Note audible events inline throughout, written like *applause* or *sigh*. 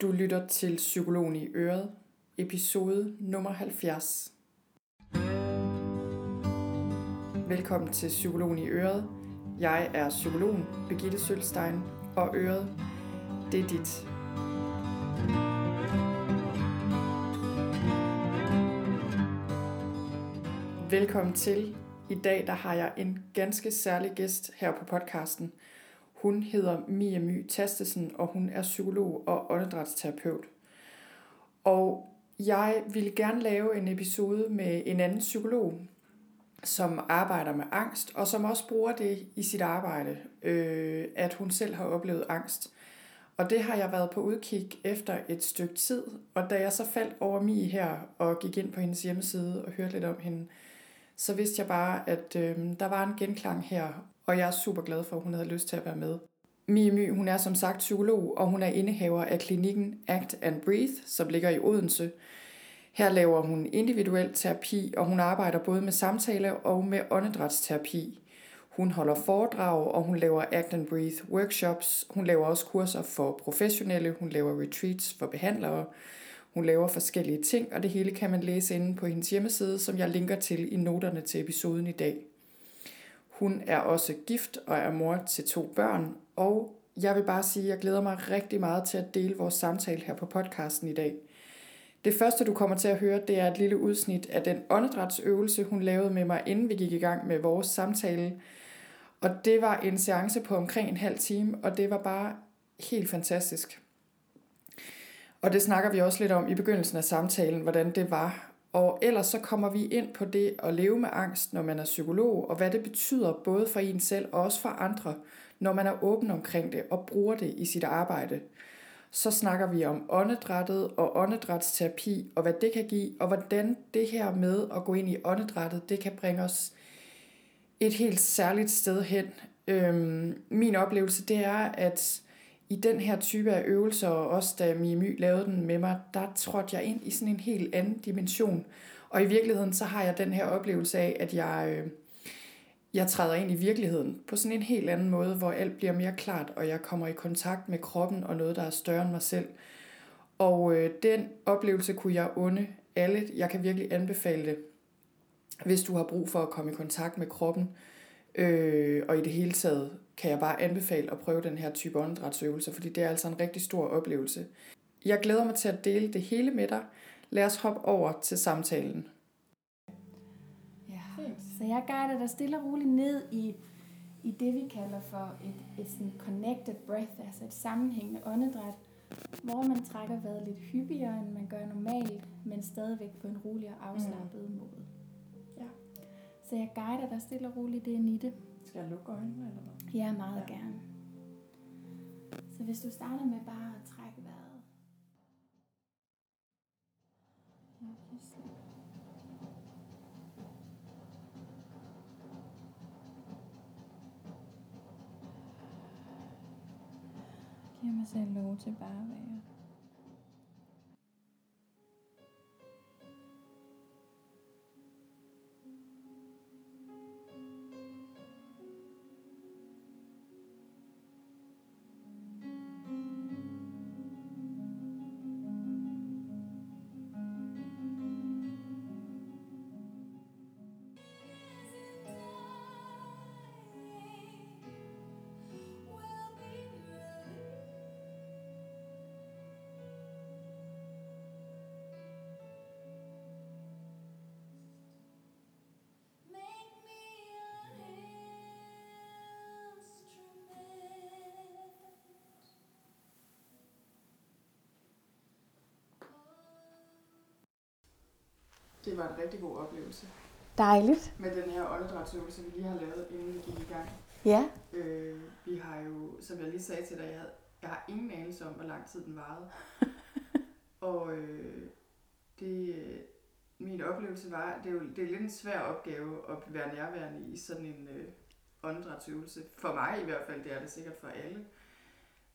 Du lytter til Psykologen i Øret, episode nummer 70. Velkommen til Psykologen i Øret. Jeg er psykologen Birgitte Sølstein, og Øret, det er dit. Velkommen til. I dag der har jeg en ganske særlig gæst her på podcasten. Hun hedder Mia My Tastesen, og hun er psykolog og åndedrætsterapeut. Og jeg ville gerne lave en episode med en anden psykolog, som arbejder med angst, og som også bruger det i sit arbejde, øh, at hun selv har oplevet angst. Og det har jeg været på udkig efter et stykke tid, og da jeg så faldt over Mie her og gik ind på hendes hjemmeside og hørte lidt om hende, så vidste jeg bare, at øh, der var en genklang her, og jeg er super glad for, at hun havde lyst til at være med. Mie My, hun er som sagt psykolog, og hun er indehaver af klinikken Act and Breathe, som ligger i Odense. Her laver hun individuel terapi, og hun arbejder både med samtale og med åndedrætsterapi. Hun holder foredrag, og hun laver Act and Breathe workshops. Hun laver også kurser for professionelle. Hun laver retreats for behandlere. Hun laver forskellige ting, og det hele kan man læse inde på hendes hjemmeside, som jeg linker til i noterne til episoden i dag. Hun er også gift og er mor til to børn, og jeg vil bare sige, at jeg glæder mig rigtig meget til at dele vores samtale her på podcasten i dag. Det første, du kommer til at høre, det er et lille udsnit af den åndedrætsøvelse, hun lavede med mig, inden vi gik i gang med vores samtale. Og det var en seance på omkring en halv time, og det var bare helt fantastisk. Og det snakker vi også lidt om i begyndelsen af samtalen, hvordan det var. Og ellers så kommer vi ind på det at leve med angst, når man er psykolog, og hvad det betyder både for en selv og også for andre, når man er åben omkring det og bruger det i sit arbejde. Så snakker vi om åndedrættet og åndedrætsterapi, og hvad det kan give, og hvordan det her med at gå ind i åndedrættet, det kan bringe os et helt særligt sted hen. Øhm, min oplevelse, det er, at i den her type af øvelser, og også da Mie My lavede den med mig, der trådte jeg ind i sådan en helt anden dimension. Og i virkeligheden, så har jeg den her oplevelse af, at jeg, øh, jeg træder ind i virkeligheden på sådan en helt anden måde, hvor alt bliver mere klart, og jeg kommer i kontakt med kroppen og noget, der er større end mig selv. Og øh, den oplevelse kunne jeg unde alle. Jeg kan virkelig anbefale det, hvis du har brug for at komme i kontakt med kroppen, øh, og i det hele taget kan jeg bare anbefale at prøve den her type åndedrætsøvelser, fordi det er altså en rigtig stor oplevelse. Jeg glæder mig til at dele det hele med dig. Lad os hoppe over til samtalen. Ja, så jeg guider dig stille og roligt ned i, i det, vi kalder for et, et sådan connected breath, altså et sammenhængende åndedræt, hvor man trækker vejret lidt hyppigere, end man gør normalt, men stadigvæk på en rolig og afslappet mm. måde. Ja. Så jeg guider dig stille og roligt ind i det. Skal jeg lukke øjnene eller hvad? Ja, meget ja. gerne. Så hvis du starter med bare at trække vejret. Ja, Giv mig selv lov til bare at være. Det var en rigtig god oplevelse. Dejligt. Med den her åndedrætsøvelse, vi lige har lavet, inden vi gik i gang. Ja. Øh, vi har jo, som jeg lige sagde til dig, jeg, havde, jeg har ingen anelse om, hvor lang tid den varede. *laughs* og øh, det, min oplevelse var, det er jo det er lidt en svær opgave at være nærværende i sådan en øh, åndedrætsøvelse. For mig i hvert fald, det er det sikkert for alle.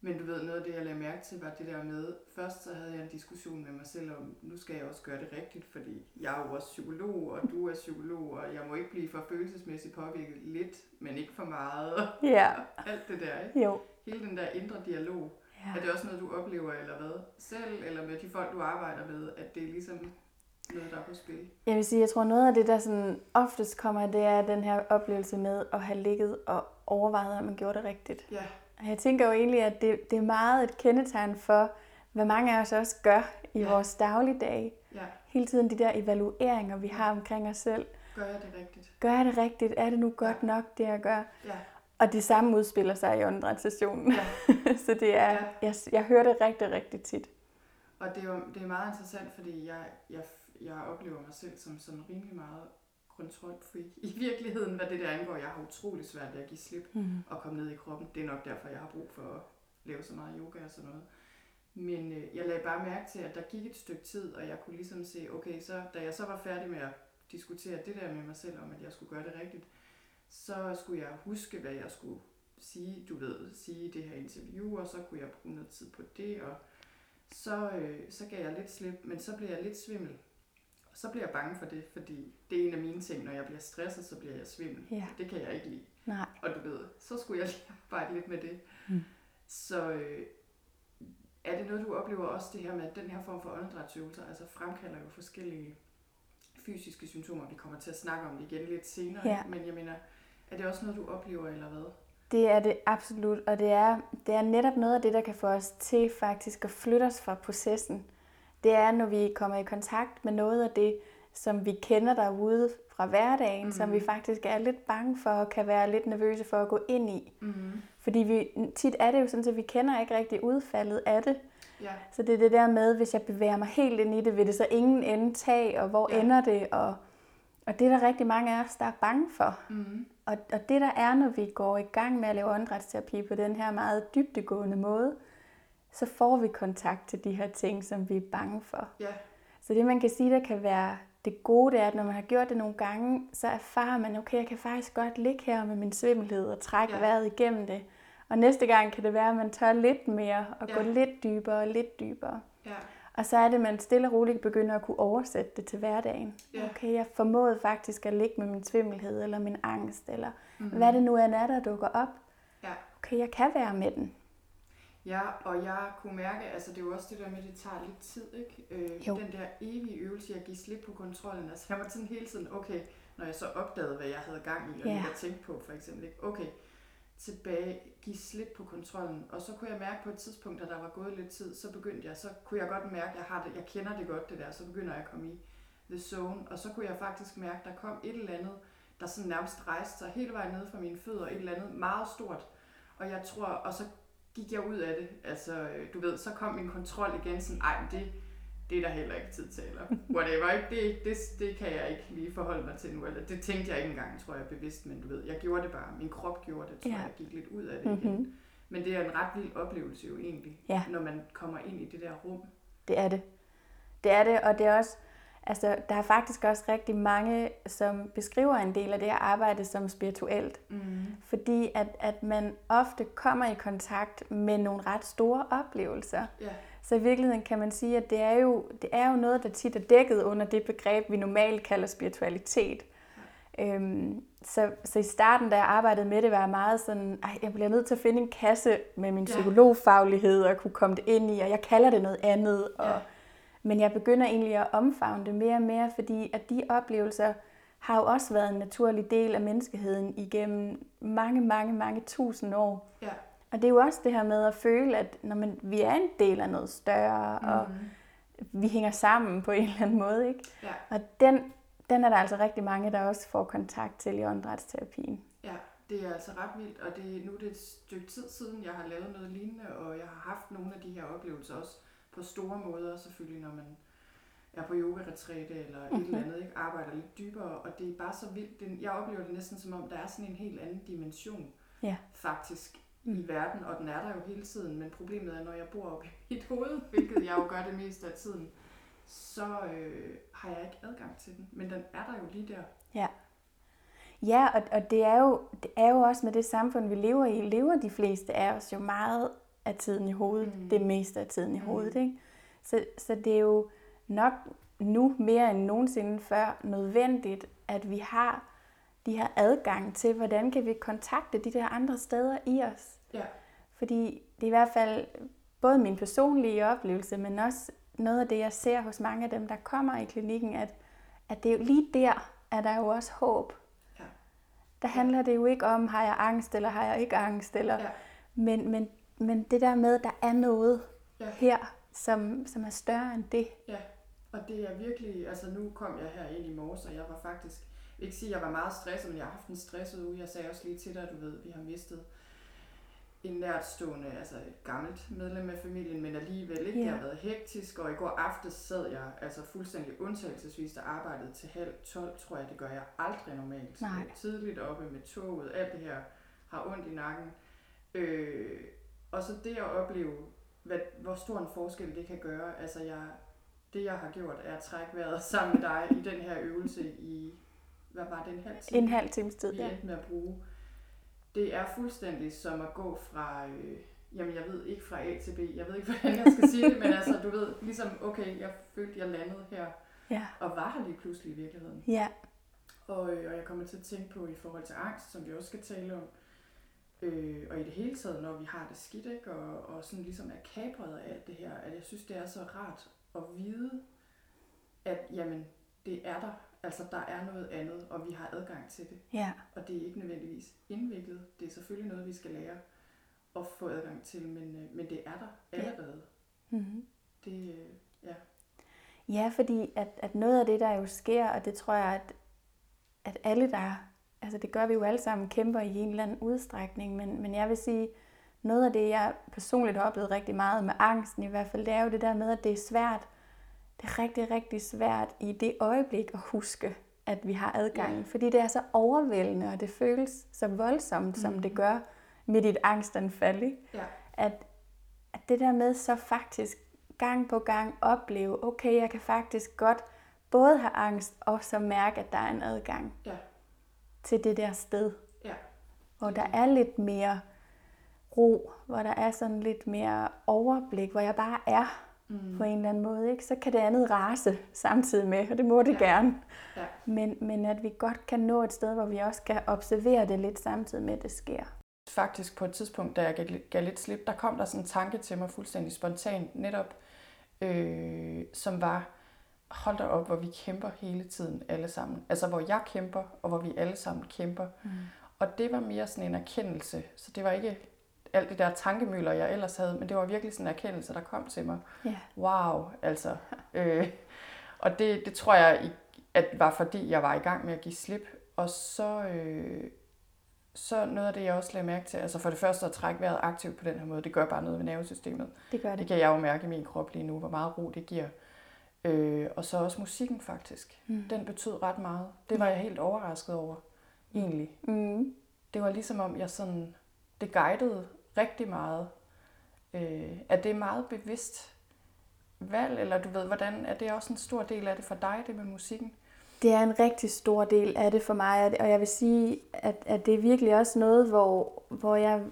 Men du ved, noget af det, jeg lagde mærke til, var det der med, først så havde jeg en diskussion med mig selv om, nu skal jeg også gøre det rigtigt, fordi jeg er jo også psykolog, og du er psykolog, og jeg må ikke blive for følelsesmæssigt påvirket lidt, men ikke for meget. Ja. *laughs* Alt det der, ikke? Jo. Hele den der indre dialog. Ja. Er det også noget, du oplever, eller hvad? Selv, eller med de folk, du arbejder med, at det er ligesom noget, der er på spil? Jeg vil sige, jeg tror noget af det, der sådan oftest kommer, det er den her oplevelse med at have ligget og overvejet, om man gjorde det rigtigt. Ja. Jeg tænker jo egentlig, at det, det er meget et kendetegn for, hvad mange af os også gør i ja. vores dagligdag. Ja. Hele tiden de der evalueringer, vi har omkring os selv. Gør jeg det rigtigt? Gør jeg det rigtigt? Er det nu godt ja. nok, det jeg gør? Ja. Og det samme udspiller sig i åndedrætssessionen. Ja. *laughs* så det er, ja. jeg, jeg hører det rigtig, rigtig tit. Og det er jo det er meget interessant, fordi jeg, jeg, jeg oplever mig selv som sådan rimelig meget kontrolfreak i virkeligheden, hvad det der angår. Jeg har utrolig svært ved at give slip mm. og komme ned i kroppen. Det er nok derfor, jeg har brug for at lave så meget yoga og sådan noget. Men øh, jeg lagde bare mærke til, at der gik et stykke tid, og jeg kunne ligesom se, okay, så da jeg så var færdig med at diskutere det der med mig selv om, at jeg skulle gøre det rigtigt, så skulle jeg huske, hvad jeg skulle sige, du ved, sige det her interview, og så kunne jeg bruge noget tid på det, og så, øh, så gav jeg lidt slip, men så blev jeg lidt svimmel. Og så bliver jeg bange for det, fordi det er en af mine ting, når jeg bliver stresset, så bliver jeg svimmel. Ja. Det kan jeg ikke lide. Nej. Og du ved, så skulle jeg lige arbejde lidt med det. Mm. Så øh, er det noget, du oplever også det her med, at den her form for åndedrætsøvelser, altså fremkalder jo forskellige fysiske symptomer. Vi kommer til at snakke om det igen lidt senere, ja. men jeg mener, er det også noget, du oplever, eller hvad? Det er det absolut, og det er, det er netop noget af det, der kan få os til faktisk at flytte os fra processen. Det er, når vi kommer i kontakt med noget af det, som vi kender derude fra hverdagen, mm-hmm. som vi faktisk er lidt bange for og kan være lidt nervøse for at gå ind i. Mm-hmm. Fordi vi, tit er det jo sådan, at vi kender ikke rigtig udfaldet af det. Ja. Så det er det der med, hvis jeg bevæger mig helt ind i det, vil det så ingen ende tage, og hvor ja. ender det? Og, og det er der rigtig mange af os, der er bange for. Mm-hmm. Og, og det der er, når vi går i gang med at lave åndedrætsterapi på den her meget dybdegående måde, så får vi kontakt til de her ting, som vi er bange for. Ja. Så det man kan sige, der kan være det gode, det er, at når man har gjort det nogle gange, så erfarer man, okay, jeg kan faktisk godt ligge her med min svimmelhed og trække ja. vejret igennem det. Og næste gang kan det være, at man tør lidt mere og ja. gå lidt dybere og lidt dybere. Ja. Og så er det, at man stille og roligt begynder at kunne oversætte det til hverdagen. Ja. Okay, jeg formåede faktisk at ligge med min svimmelhed eller min angst, eller mm-hmm. hvad det nu end er, der dukker op. Ja. Okay, jeg kan være med den. Ja, og jeg kunne mærke, altså det er jo også det der med, at det tager lidt tid, ikke? Øh, jo. Den der evige øvelse, jeg give slip på kontrollen. Altså jeg var sådan hele tiden, okay, når jeg så opdagede, hvad jeg havde gang i, og ja. jeg tænkte på for eksempel, ikke? okay, tilbage, give slip på kontrollen. Og så kunne jeg mærke på et tidspunkt, da der var gået lidt tid, så begyndte jeg, så kunne jeg godt mærke, at jeg, har det, jeg kender det godt det der, så begynder jeg at komme i the zone. Og så kunne jeg faktisk mærke, at der kom et eller andet, der sådan nærmest rejste sig hele vejen ned fra mine fødder, et eller andet meget stort. Og jeg tror, og så gik jeg ud af det. Altså, du ved, så kom min kontrol igen, sådan, ej, det, det er der heller ikke tid til, eller whatever. Ikke? Det, det, det kan jeg ikke lige forholde mig til nu, eller det tænkte jeg ikke engang, tror jeg, bevidst, men du ved, jeg gjorde det bare. Min krop gjorde det, tror ja. jeg, gik lidt ud af det mm-hmm. igen. Men det er en ret vild oplevelse jo egentlig, ja. når man kommer ind i det der rum. Det er det. Det er det, og det er også, altså der er faktisk også rigtig mange, som beskriver en del af det her arbejde som spirituelt. Mm. Fordi at, at man ofte kommer i kontakt med nogle ret store oplevelser. Ja så i virkeligheden kan man sige, at det er jo, det er jo noget, der tit er dækket under det begreb, vi normalt kalder spiritualitet. Ja. Øhm, så, så i starten, da jeg arbejdede med det, var jeg meget sådan, at jeg bliver nødt til at finde en kasse med min ja. psykologfaglighed og kunne komme det ind i, og jeg kalder det noget andet. Og, ja. Men jeg begynder egentlig at omfavne det mere og mere, fordi at de oplevelser har jo også været en naturlig del af menneskeheden igennem mange, mange, mange tusind år. Ja. Og det er jo også det her med at føle, at når man, vi er en del af noget større, mm. og vi hænger sammen på en eller anden måde. Ikke? Ja. Og den, den er der altså rigtig mange, der også får kontakt til i åndedrætsterapien. Ja, det er altså ret vildt, og det, nu er det et stykke tid siden, jeg har lavet noget lignende, og jeg har haft nogle af de her oplevelser også på store måder, selvfølgelig når man er på yoga eller et mm-hmm. eller andet, ikke? arbejder lidt dybere, og det er bare så vildt. Jeg oplever det næsten som om, der er sådan en helt anden dimension, ja. faktisk, mm. i verden, og den er der jo hele tiden, men problemet er, når jeg bor oppe i mit hoved, hvilket jeg jo gør det meste af tiden, så øh, har jeg ikke adgang til den, men den er der jo lige der. Ja. Ja, og, og det, er jo, det er jo også med det samfund, vi lever i, lever de fleste af os jo meget af tiden i hovedet, mm. det meste af tiden i mm. hovedet. Ikke? Så, så det er jo nok nu mere end nogensinde før nødvendigt, at vi har de her adgang til, hvordan kan vi kontakte de der andre steder i os. Ja. Fordi det er i hvert fald både min personlige oplevelse, men også noget af det, jeg ser hos mange af dem, der kommer i klinikken, at, at det er jo lige der, at der jo også håb. Ja. Der handler det jo ikke om, har jeg angst, eller har jeg ikke angst, eller, ja. men, men, men det der med, at der er noget ja. her, som, som er større end det. Ja, og det er virkelig, altså nu kom jeg her ind i morges, og jeg var faktisk, ikke sige, at jeg var meget stresset, men jeg har haft en stresset uge. Jeg sagde også lige til dig, du ved, vi har mistet en nærtstående, altså et gammelt medlem af familien, men alligevel ikke. Yeah. Det har været hektisk, og i går aftes sad jeg altså fuldstændig undtagelsesvis, der arbejdede til halv 12, tror jeg, det gør jeg aldrig normalt. Nej. Tidligt oppe med toget, alt det her har ondt i nakken. Øh, og så det at opleve, hvad, hvor stor en forskel det kan gøre. Altså jeg, det jeg har gjort er at trække vejret *laughs* sammen med dig i den her øvelse i, hvad var det, en halv time? En halv times tid, ja. med at bruge det er fuldstændig som at gå fra, øh, jamen jeg ved ikke fra A til B, jeg ved ikke, *laughs* hvordan jeg skal sige det, men altså du ved, ligesom, okay, jeg følte, jeg landede her, ja. og var her lige pludselig i virkeligheden. Ja. Og, øh, og jeg kommer til at tænke på i forhold til angst, som vi også skal tale om, øh, og i det hele taget, når vi har det skidt, ikke, og, og sådan ligesom er kabret af alt det her, at jeg synes, det er så rart at vide, at jamen, det er der, Altså, der er noget andet, og vi har adgang til det. Ja. Og det er ikke nødvendigvis indviklet. Det er selvfølgelig noget, vi skal lære at få adgang til, men, øh, men det er der allerede. Ja. Mm-hmm. Det, øh, ja. Ja, fordi at, at noget af det, der jo sker, og det tror jeg, at, at alle, der, altså det gør vi jo alle sammen, kæmper i en eller anden udstrækning, men, men jeg vil sige, noget af det, jeg personligt har oplevet rigtig meget med angsten i hvert fald, det er jo det der med, at det er svært det er rigtig, rigtig svært i det øjeblik at huske, at vi har adgang. Ja. Fordi det er så overvældende, og det føles så voldsomt, mm. som det gør med dit angstanfald. Ikke? Ja. At, at det der med så faktisk gang på gang opleve, okay, jeg kan faktisk godt både have angst og så mærke, at der er en adgang ja. Til det der sted. Ja. Hvor der er lidt mere ro, hvor der er sådan lidt mere overblik, hvor jeg bare er mm. på en eller anden måde, ikke? så kan det andet rase samtidig med, og det må det ja. gerne. Ja. Men, men at vi godt kan nå et sted, hvor vi også kan observere det lidt samtidig med, at det sker. Faktisk på et tidspunkt, da jeg gav lidt slip, der kom der sådan en tanke til mig fuldstændig spontant, netop, øh, som var, hold da op, hvor vi kæmper hele tiden alle sammen. Altså hvor jeg kæmper, og hvor vi alle sammen kæmper. Mm. Og det var mere sådan en erkendelse, så det var ikke alt det der tankemøller, jeg ellers havde, men det var virkelig sådan en erkendelse, der kom til mig. Yeah. Wow, altså. *laughs* Øh, og det, det tror jeg, at var fordi jeg var i gang med at give slip. Og så, øh, så noget af det, jeg også lagde mærke til, altså for det første at trække vejret aktivt på den her måde, det gør bare noget ved nervesystemet. Det gør det. Det kan jeg jo mærke i min krop lige nu, hvor meget ro det giver. Øh, og så også musikken faktisk. Mm. Den betød ret meget. Det var jeg helt overrasket over, egentlig. Mm. Det var ligesom om, jeg sådan, det guidede rigtig meget. Øh, er det meget bevidst valg, eller du ved, hvordan er det også en stor del af det for dig, det med musikken? Det er en rigtig stor del af det for mig, og jeg vil sige, at, at det er virkelig også noget, hvor, hvor jeg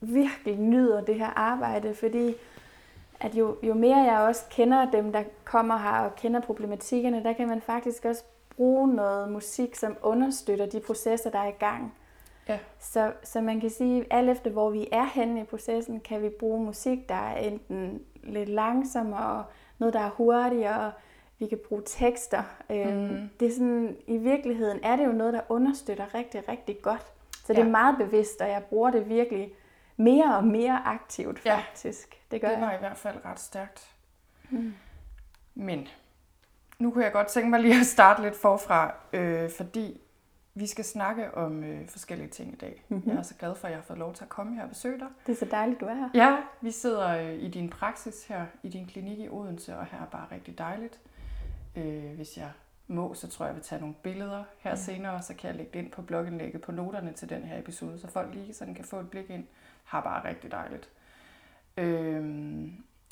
virkelig nyder det her arbejde, fordi at jo, jo mere jeg også kender dem, der kommer her og kender problematikkerne, der kan man faktisk også bruge noget musik, som understøtter de processer, der er i gang. Ja. Så, så man kan sige, at alt efter hvor vi er henne i processen, kan vi bruge musik, der er enten lidt langsommere, noget der er hurtigere, vi kan bruge tekster. Mm. Det er sådan, I virkeligheden er det jo noget, der understøtter rigtig, rigtig godt. Så ja. det er meget bevidst, og jeg bruger det virkelig mere og mere aktivt faktisk. Ja. Det gør det var jeg. i hvert fald ret stærkt. Mm. Men nu kunne jeg godt tænke mig lige at starte lidt forfra, øh, fordi vi skal snakke om øh, forskellige ting i dag. Mm-hmm. Jeg er så glad for, at jeg har fået lov til at komme her og besøge dig. Det er så dejligt, du er her. Ja, vi sidder øh, i din praksis her, i din klinik i Odense, og her er bare rigtig dejligt. Øh, hvis jeg må, så tror jeg, jeg vil tage nogle billeder her ja. senere, så kan jeg lægge det ind på blogindlægget på noterne til den her episode, så folk lige sådan kan få et blik ind. Har bare rigtig dejligt. Øh,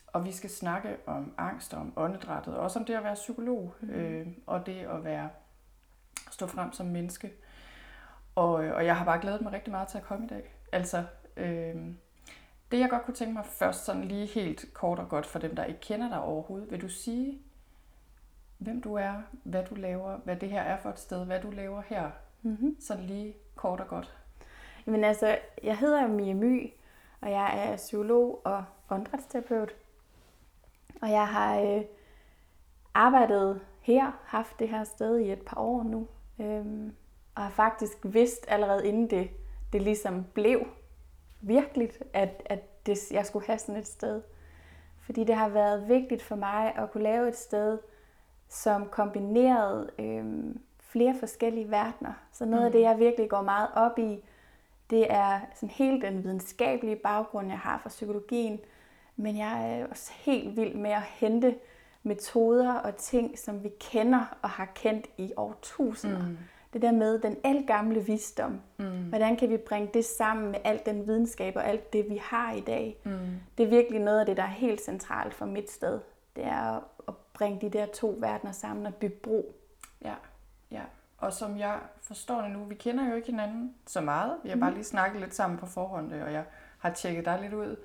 og vi skal snakke om angst og om åndedrættet, og også om det at være psykolog, mm. øh, og det at være stå frem som menneske. Og, og jeg har bare glædet mig rigtig meget til at komme i dag. Altså, øh, det jeg godt kunne tænke mig først, sådan lige helt kort og godt for dem, der ikke kender dig overhovedet, vil du sige, hvem du er, hvad du laver, hvad det her er for et sted, hvad du laver her, mm-hmm. sådan lige kort og godt. Jamen altså, jeg hedder Mia My, og jeg er psykolog og åndedrætsterapeut. Og jeg har øh, arbejdet her, haft det her sted i et par år nu. Øhm, og har faktisk vidst allerede inden det, det ligesom blev virkeligt, at, at det, jeg skulle have sådan et sted. Fordi det har været vigtigt for mig at kunne lave et sted, som kombinerede øhm, flere forskellige verdener. Så noget mm. af det, jeg virkelig går meget op i, det er sådan helt den videnskabelige baggrund, jeg har fra psykologien, men jeg er også helt vild med at hente metoder og ting, som vi kender og har kendt i årtusinder. Mm. Det der med den elgamle visdom. Mm. Hvordan kan vi bringe det sammen med al den videnskab og alt det, vi har i dag? Mm. Det er virkelig noget af det, der er helt centralt for mit sted. Det er at bringe de der to verdener sammen og bygge bro. Ja, ja. Og som jeg forstår det nu, vi kender jo ikke hinanden så meget. Vi har bare mm. lige snakket lidt sammen på forhånd, og jeg har tjekket dig lidt ud.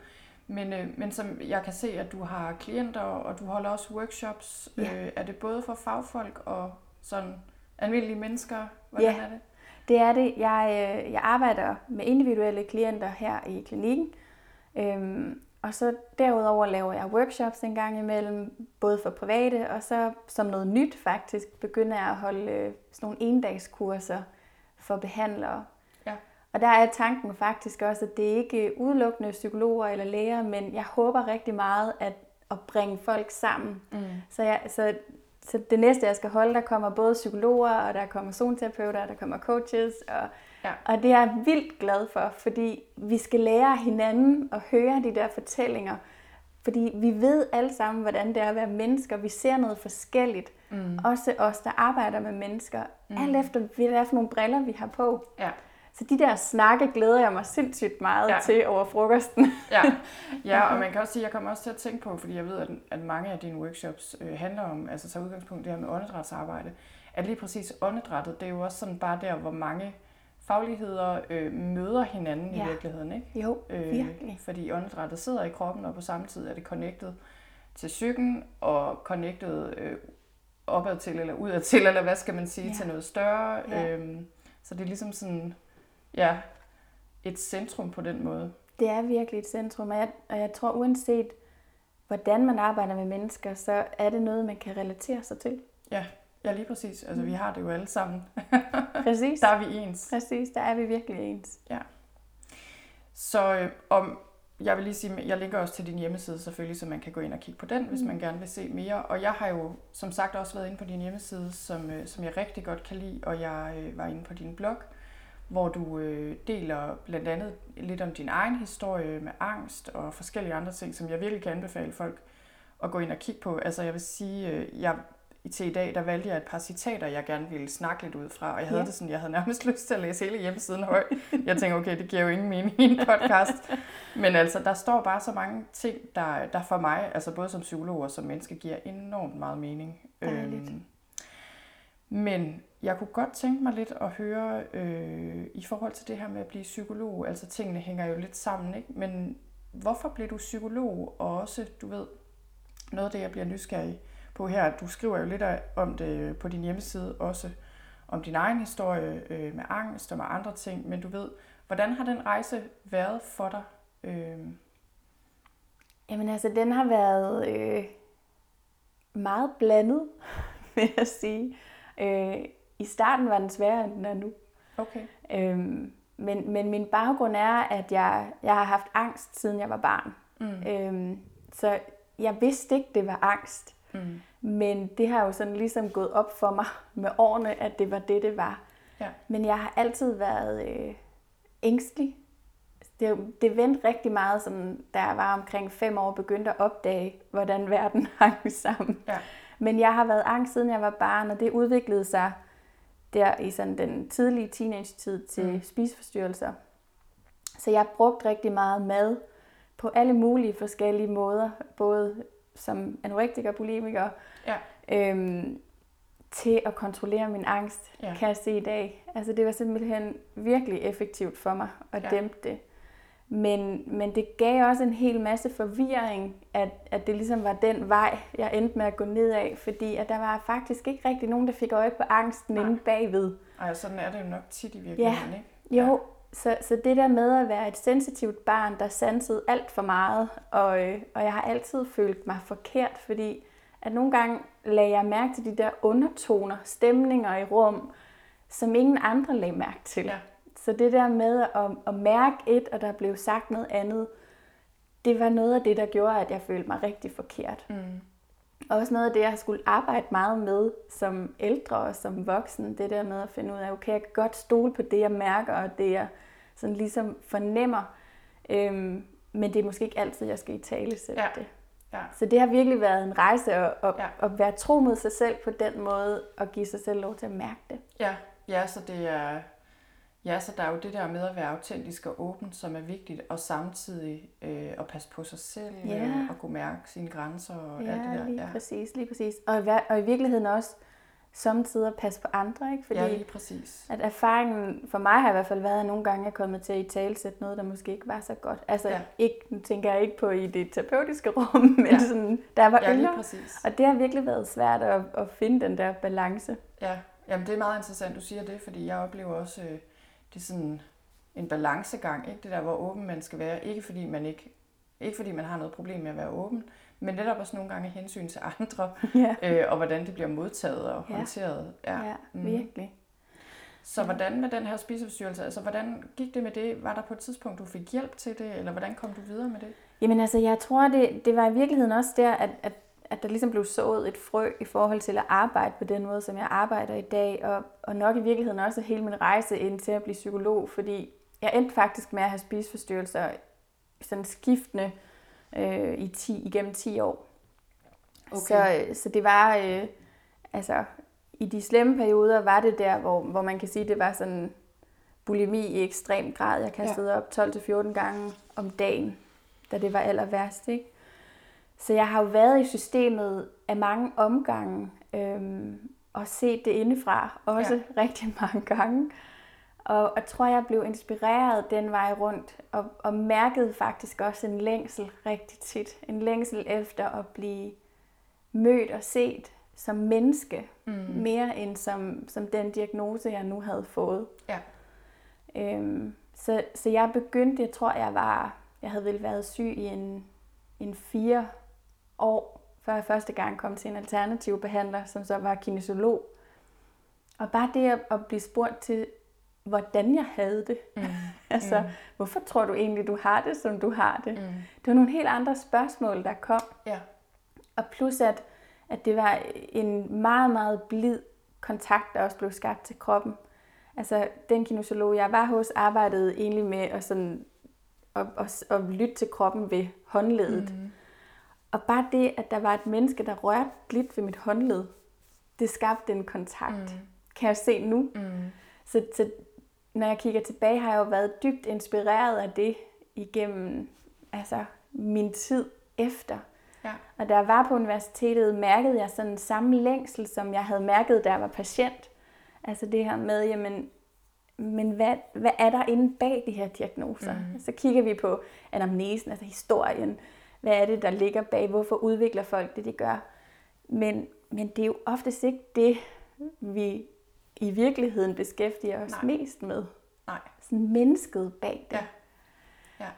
Men, øh, men som jeg kan se, at du har klienter, og du holder også workshops. Ja. Øh, er det både for fagfolk og sådan almindelige mennesker? Hvordan ja. er det? Det er det. Jeg, øh, jeg arbejder med individuelle klienter her i klinikken. Øhm, og så derudover laver jeg workshops en gang imellem, både for private, og så som noget nyt faktisk, begynder jeg at holde øh, sådan nogle endagskurser for behandlere. Ja. Og der er tanken faktisk også, at det er ikke udelukkende psykologer eller læger, men jeg håber rigtig meget at, at bringe folk sammen. Mm. Så, jeg, så, så det næste, jeg skal holde, der kommer både psykologer, og der kommer zonterapeuter, der kommer coaches, og Ja. Og det er jeg vildt glad for, fordi vi skal lære hinanden at høre de der fortællinger. Fordi vi ved alle sammen, hvordan det er at være mennesker. Vi ser noget forskelligt. Mm. Også os, der arbejder med mennesker. Mm. Alt efter, hvad det er for nogle briller, vi har på. Ja. Så de der snakke glæder jeg mig sindssygt meget ja. til over frokosten. ja. ja, *laughs* og man kan også sige, jeg kommer også til at tænke på, fordi jeg ved, at, at mange af dine workshops øh, handler om, altså så udgangspunkt det her med åndedrætsarbejde, at lige præcis åndedrættet, det er jo også sådan bare der, hvor mange fagligheder øh, møder hinanden ja. i virkeligheden. Ikke? Jo, øh, virkelig. Fordi åndedrættet sidder i kroppen, og på samme tid er det connected til psyken, og connected øh, opad til, eller udad *laughs* til, eller hvad skal man sige, ja. til noget større. Ja. Øhm, så det er ligesom sådan, ja, et centrum på den måde. Det er virkelig et centrum, og jeg, og jeg tror uanset, hvordan man arbejder med mennesker, så er det noget, man kan relatere sig til. Ja, Ja, lige præcis. Altså, mm. vi har det jo alle sammen. *laughs* præcis. der er vi ens. Præcis, der er vi virkelig ens. Ja. Så øh, om, jeg vil lige sige, jeg linker også til din hjemmeside selvfølgelig, så man kan gå ind og kigge på den, mm. hvis man gerne vil se mere. Og jeg har jo som sagt også været inde på din hjemmeside, som, øh, som jeg rigtig godt kan lide, og jeg øh, var inde på din blog, hvor du øh, deler blandt andet lidt om din egen historie med angst og forskellige andre ting, som jeg virkelig kan anbefale folk at gå ind og kigge på. Altså jeg vil sige, øh, jeg til i dag, der valgte jeg et par citater, jeg gerne ville snakke lidt ud fra, og jeg havde ja. det sådan, jeg havde nærmest *laughs* lyst til at læse hele hjemmesiden høj. Jeg tænkte, okay, det giver jo ingen mening i en podcast. Men altså, der står bare så mange ting, der, der for mig, altså både som psykolog og som menneske, giver enormt meget mening. Øhm, men jeg kunne godt tænke mig lidt at høre øh, i forhold til det her med at blive psykolog, altså tingene hænger jo lidt sammen, ikke? Men hvorfor blev du psykolog, og også, du ved, noget af det, jeg bliver nysgerrig på her. Du skriver jo lidt om det på din hjemmeside også, om din egen historie øh, med angst og med andre ting, men du ved, hvordan har den rejse været for dig? Øh... Jamen altså, den har været øh, meget blandet, *laughs* vil jeg sige. Øh, I starten var den sværere, end den er nu. Okay. Øh, men, men min baggrund er, at jeg, jeg har haft angst, siden jeg var barn. Mm. Øh, så jeg vidste ikke, det var angst. Mm. Men det har jo sådan ligesom gået op for mig med årene, at det var det, det var. Ja. Men jeg har altid været øh, ængstelig. Det, det vendte rigtig meget, sådan, da jeg var omkring fem år, begyndte at opdage, hvordan verden *laughs* hang sammen. Ja. Men jeg har været angst, siden jeg var barn, og det udviklede sig der i sådan den tidlige teenage-tid til mm. spiseforstyrrelser. Så jeg brugte rigtig meget mad på alle mulige forskellige måder, både som anorektiker, bulimiker, ja. øhm, til at kontrollere min angst, ja. kan jeg se i dag. Altså det var simpelthen virkelig effektivt for mig at ja. dæmpe det. Men, men det gav også en hel masse forvirring, at, at det ligesom var den vej, jeg endte med at gå ned af, fordi at der var faktisk ikke rigtig nogen, der fik øje på angsten Nej. inde bagved. Ej, sådan er det jo nok tit i virkeligheden, ja. ikke? Jo, så, så det der med at være et sensitivt barn, der sansede alt for meget, og, øh, og jeg har altid følt mig forkert, fordi at nogle gange lagde jeg mærke til de der undertoner, stemninger i rum, som ingen andre lagde mærke til. Ja. Så det der med at, at mærke et, og der blev sagt noget andet, det var noget af det, der gjorde, at jeg følte mig rigtig forkert. Mm. Og også noget af det, jeg skulle arbejde meget med som ældre og som voksen. Det der med at finde ud af, okay, jeg kan godt stole på det, jeg mærker, og det, jeg sådan ligesom fornemmer. Øhm, men det er måske ikke altid, jeg skal i tale sætte ja. det. Ja. Så det har virkelig været en rejse at, at, ja. at være tro mod sig selv på den måde, og give sig selv lov til at mærke det. Ja, ja så det er, Ja, så der er jo det der med at være autentisk og åben, som er vigtigt, og samtidig øh, at passe på sig selv, ja. øh, og kunne mærke sine grænser og ja, alt det der. Lige ja, præcis, lige præcis. Og, og i virkeligheden også samtidig passe på andre, ikke? Fordi ja, lige præcis. At erfaringen for mig har i hvert fald været, at nogle gange er kommet til at i talsætte noget, der måske ikke var så godt. Altså, ja. ikke, nu tænker jeg ikke på i det terapeutiske rum, *laughs* men ja. sådan, der var ja, yngre. Og det har virkelig været svært at, at finde den der balance. Ja, Jamen, det er meget interessant, du siger det, fordi jeg oplever også... Øh, det er sådan en balancegang, ikke? det der, hvor åben man skal være. Ikke fordi man ikke, ikke fordi man har noget problem med at være åben, men netop også nogle gange hensyn til andre, *laughs* ja. øh, og hvordan det bliver modtaget og ja. håndteret. Ja, ja mm. virkelig. Så hvordan med den her spiseforstyrrelse, altså hvordan gik det med det? Var der på et tidspunkt, du fik hjælp til det, eller hvordan kom du videre med det? Jamen altså, jeg tror, det, det var i virkeligheden også der, at, at at der ligesom blev sået et frø i forhold til at arbejde på den måde, som jeg arbejder i dag, og, og nok i virkeligheden også hele min rejse ind til at blive psykolog, fordi jeg endte faktisk med at have spiseforstyrrelser sådan skiftende øh, i 10, igennem 10 år. Okay. Så, så det var, øh, altså i de slemme perioder var det der, hvor, hvor man kan sige, det var sådan bulimi i ekstrem grad. Jeg kastede ja. op 12-14 gange om dagen, da det var aller værst, ikke? Så jeg har jo været i systemet af mange omgange øhm, og set det indefra, også ja. rigtig *laughs* mange gange. Og jeg tror, jeg blev inspireret den vej rundt, og, og mærkede faktisk også en længsel rigtig tit. En længsel efter at blive mødt og set som menneske, mm. mere end som, som den diagnose, jeg nu havde fået. Ja. Øhm, så, så jeg begyndte, jeg tror, jeg var, jeg havde vel været syg i en, en fire år, før jeg første gang kom til en alternativ behandler, som så var kinesiolog. Og bare det at, blive spurgt til, hvordan jeg havde det. Mm. *laughs* altså, mm. hvorfor tror du egentlig, du har det, som du har det? Mm. Det var nogle helt andre spørgsmål, der kom. Ja. Og plus, at, at det var en meget, meget blid kontakt, der også blev skabt til kroppen. Altså, den kinesiolog, jeg var hos, arbejdede egentlig med at, sådan, at, at, at lytte til kroppen ved håndledet. Mm. Og bare det, at der var et menneske, der rørte blidt ved mit håndled, det skabte en kontakt. Mm. Kan jeg se nu? Mm. Så, så når jeg kigger tilbage, har jeg jo været dybt inspireret af det igennem altså, min tid efter. Ja. Og da jeg var på universitetet, mærkede jeg sådan samme længsel, som jeg havde mærket, da jeg var patient. Altså det her med, jamen, men hvad, hvad er der inde bag de her diagnoser? Mm. Så kigger vi på anamnesen, altså historien, hvad er det, der ligger bag? Hvorfor udvikler folk det, de gør? Men, men det er jo oftest ikke det, vi i virkeligheden beskæftiger os Nej. mest med. Nej. Sådan mennesket bag det. Ja. Ja.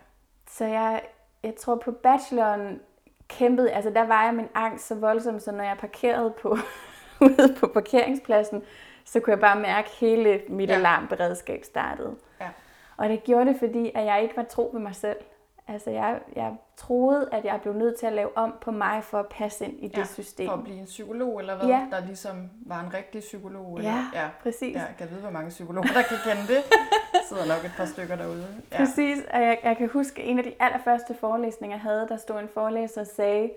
Så jeg, jeg tror på bacheloren kæmpede, altså der var jeg min angst så voldsom, så når jeg parkerede på, *laughs* ude på parkeringspladsen, så kunne jeg bare mærke, at hele mit ja. alarmberedskab startede. Ja. Og det gjorde det, fordi at jeg ikke var tro ved mig selv. Altså jeg, jeg troede, at jeg blev nødt til at lave om på mig for at passe ind i ja, det system. for at blive en psykolog, eller hvad? Ja. Der ligesom var en rigtig psykolog? Eller? Ja, ja, præcis. Ja, jeg kan vide, hvor mange psykologer, der kan kende det. *laughs* sidder nok et par stykker derude. Ja. Præcis, og jeg, jeg kan huske, en af de allerførste forelæsninger, jeg havde, der stod en forelæser og sagde,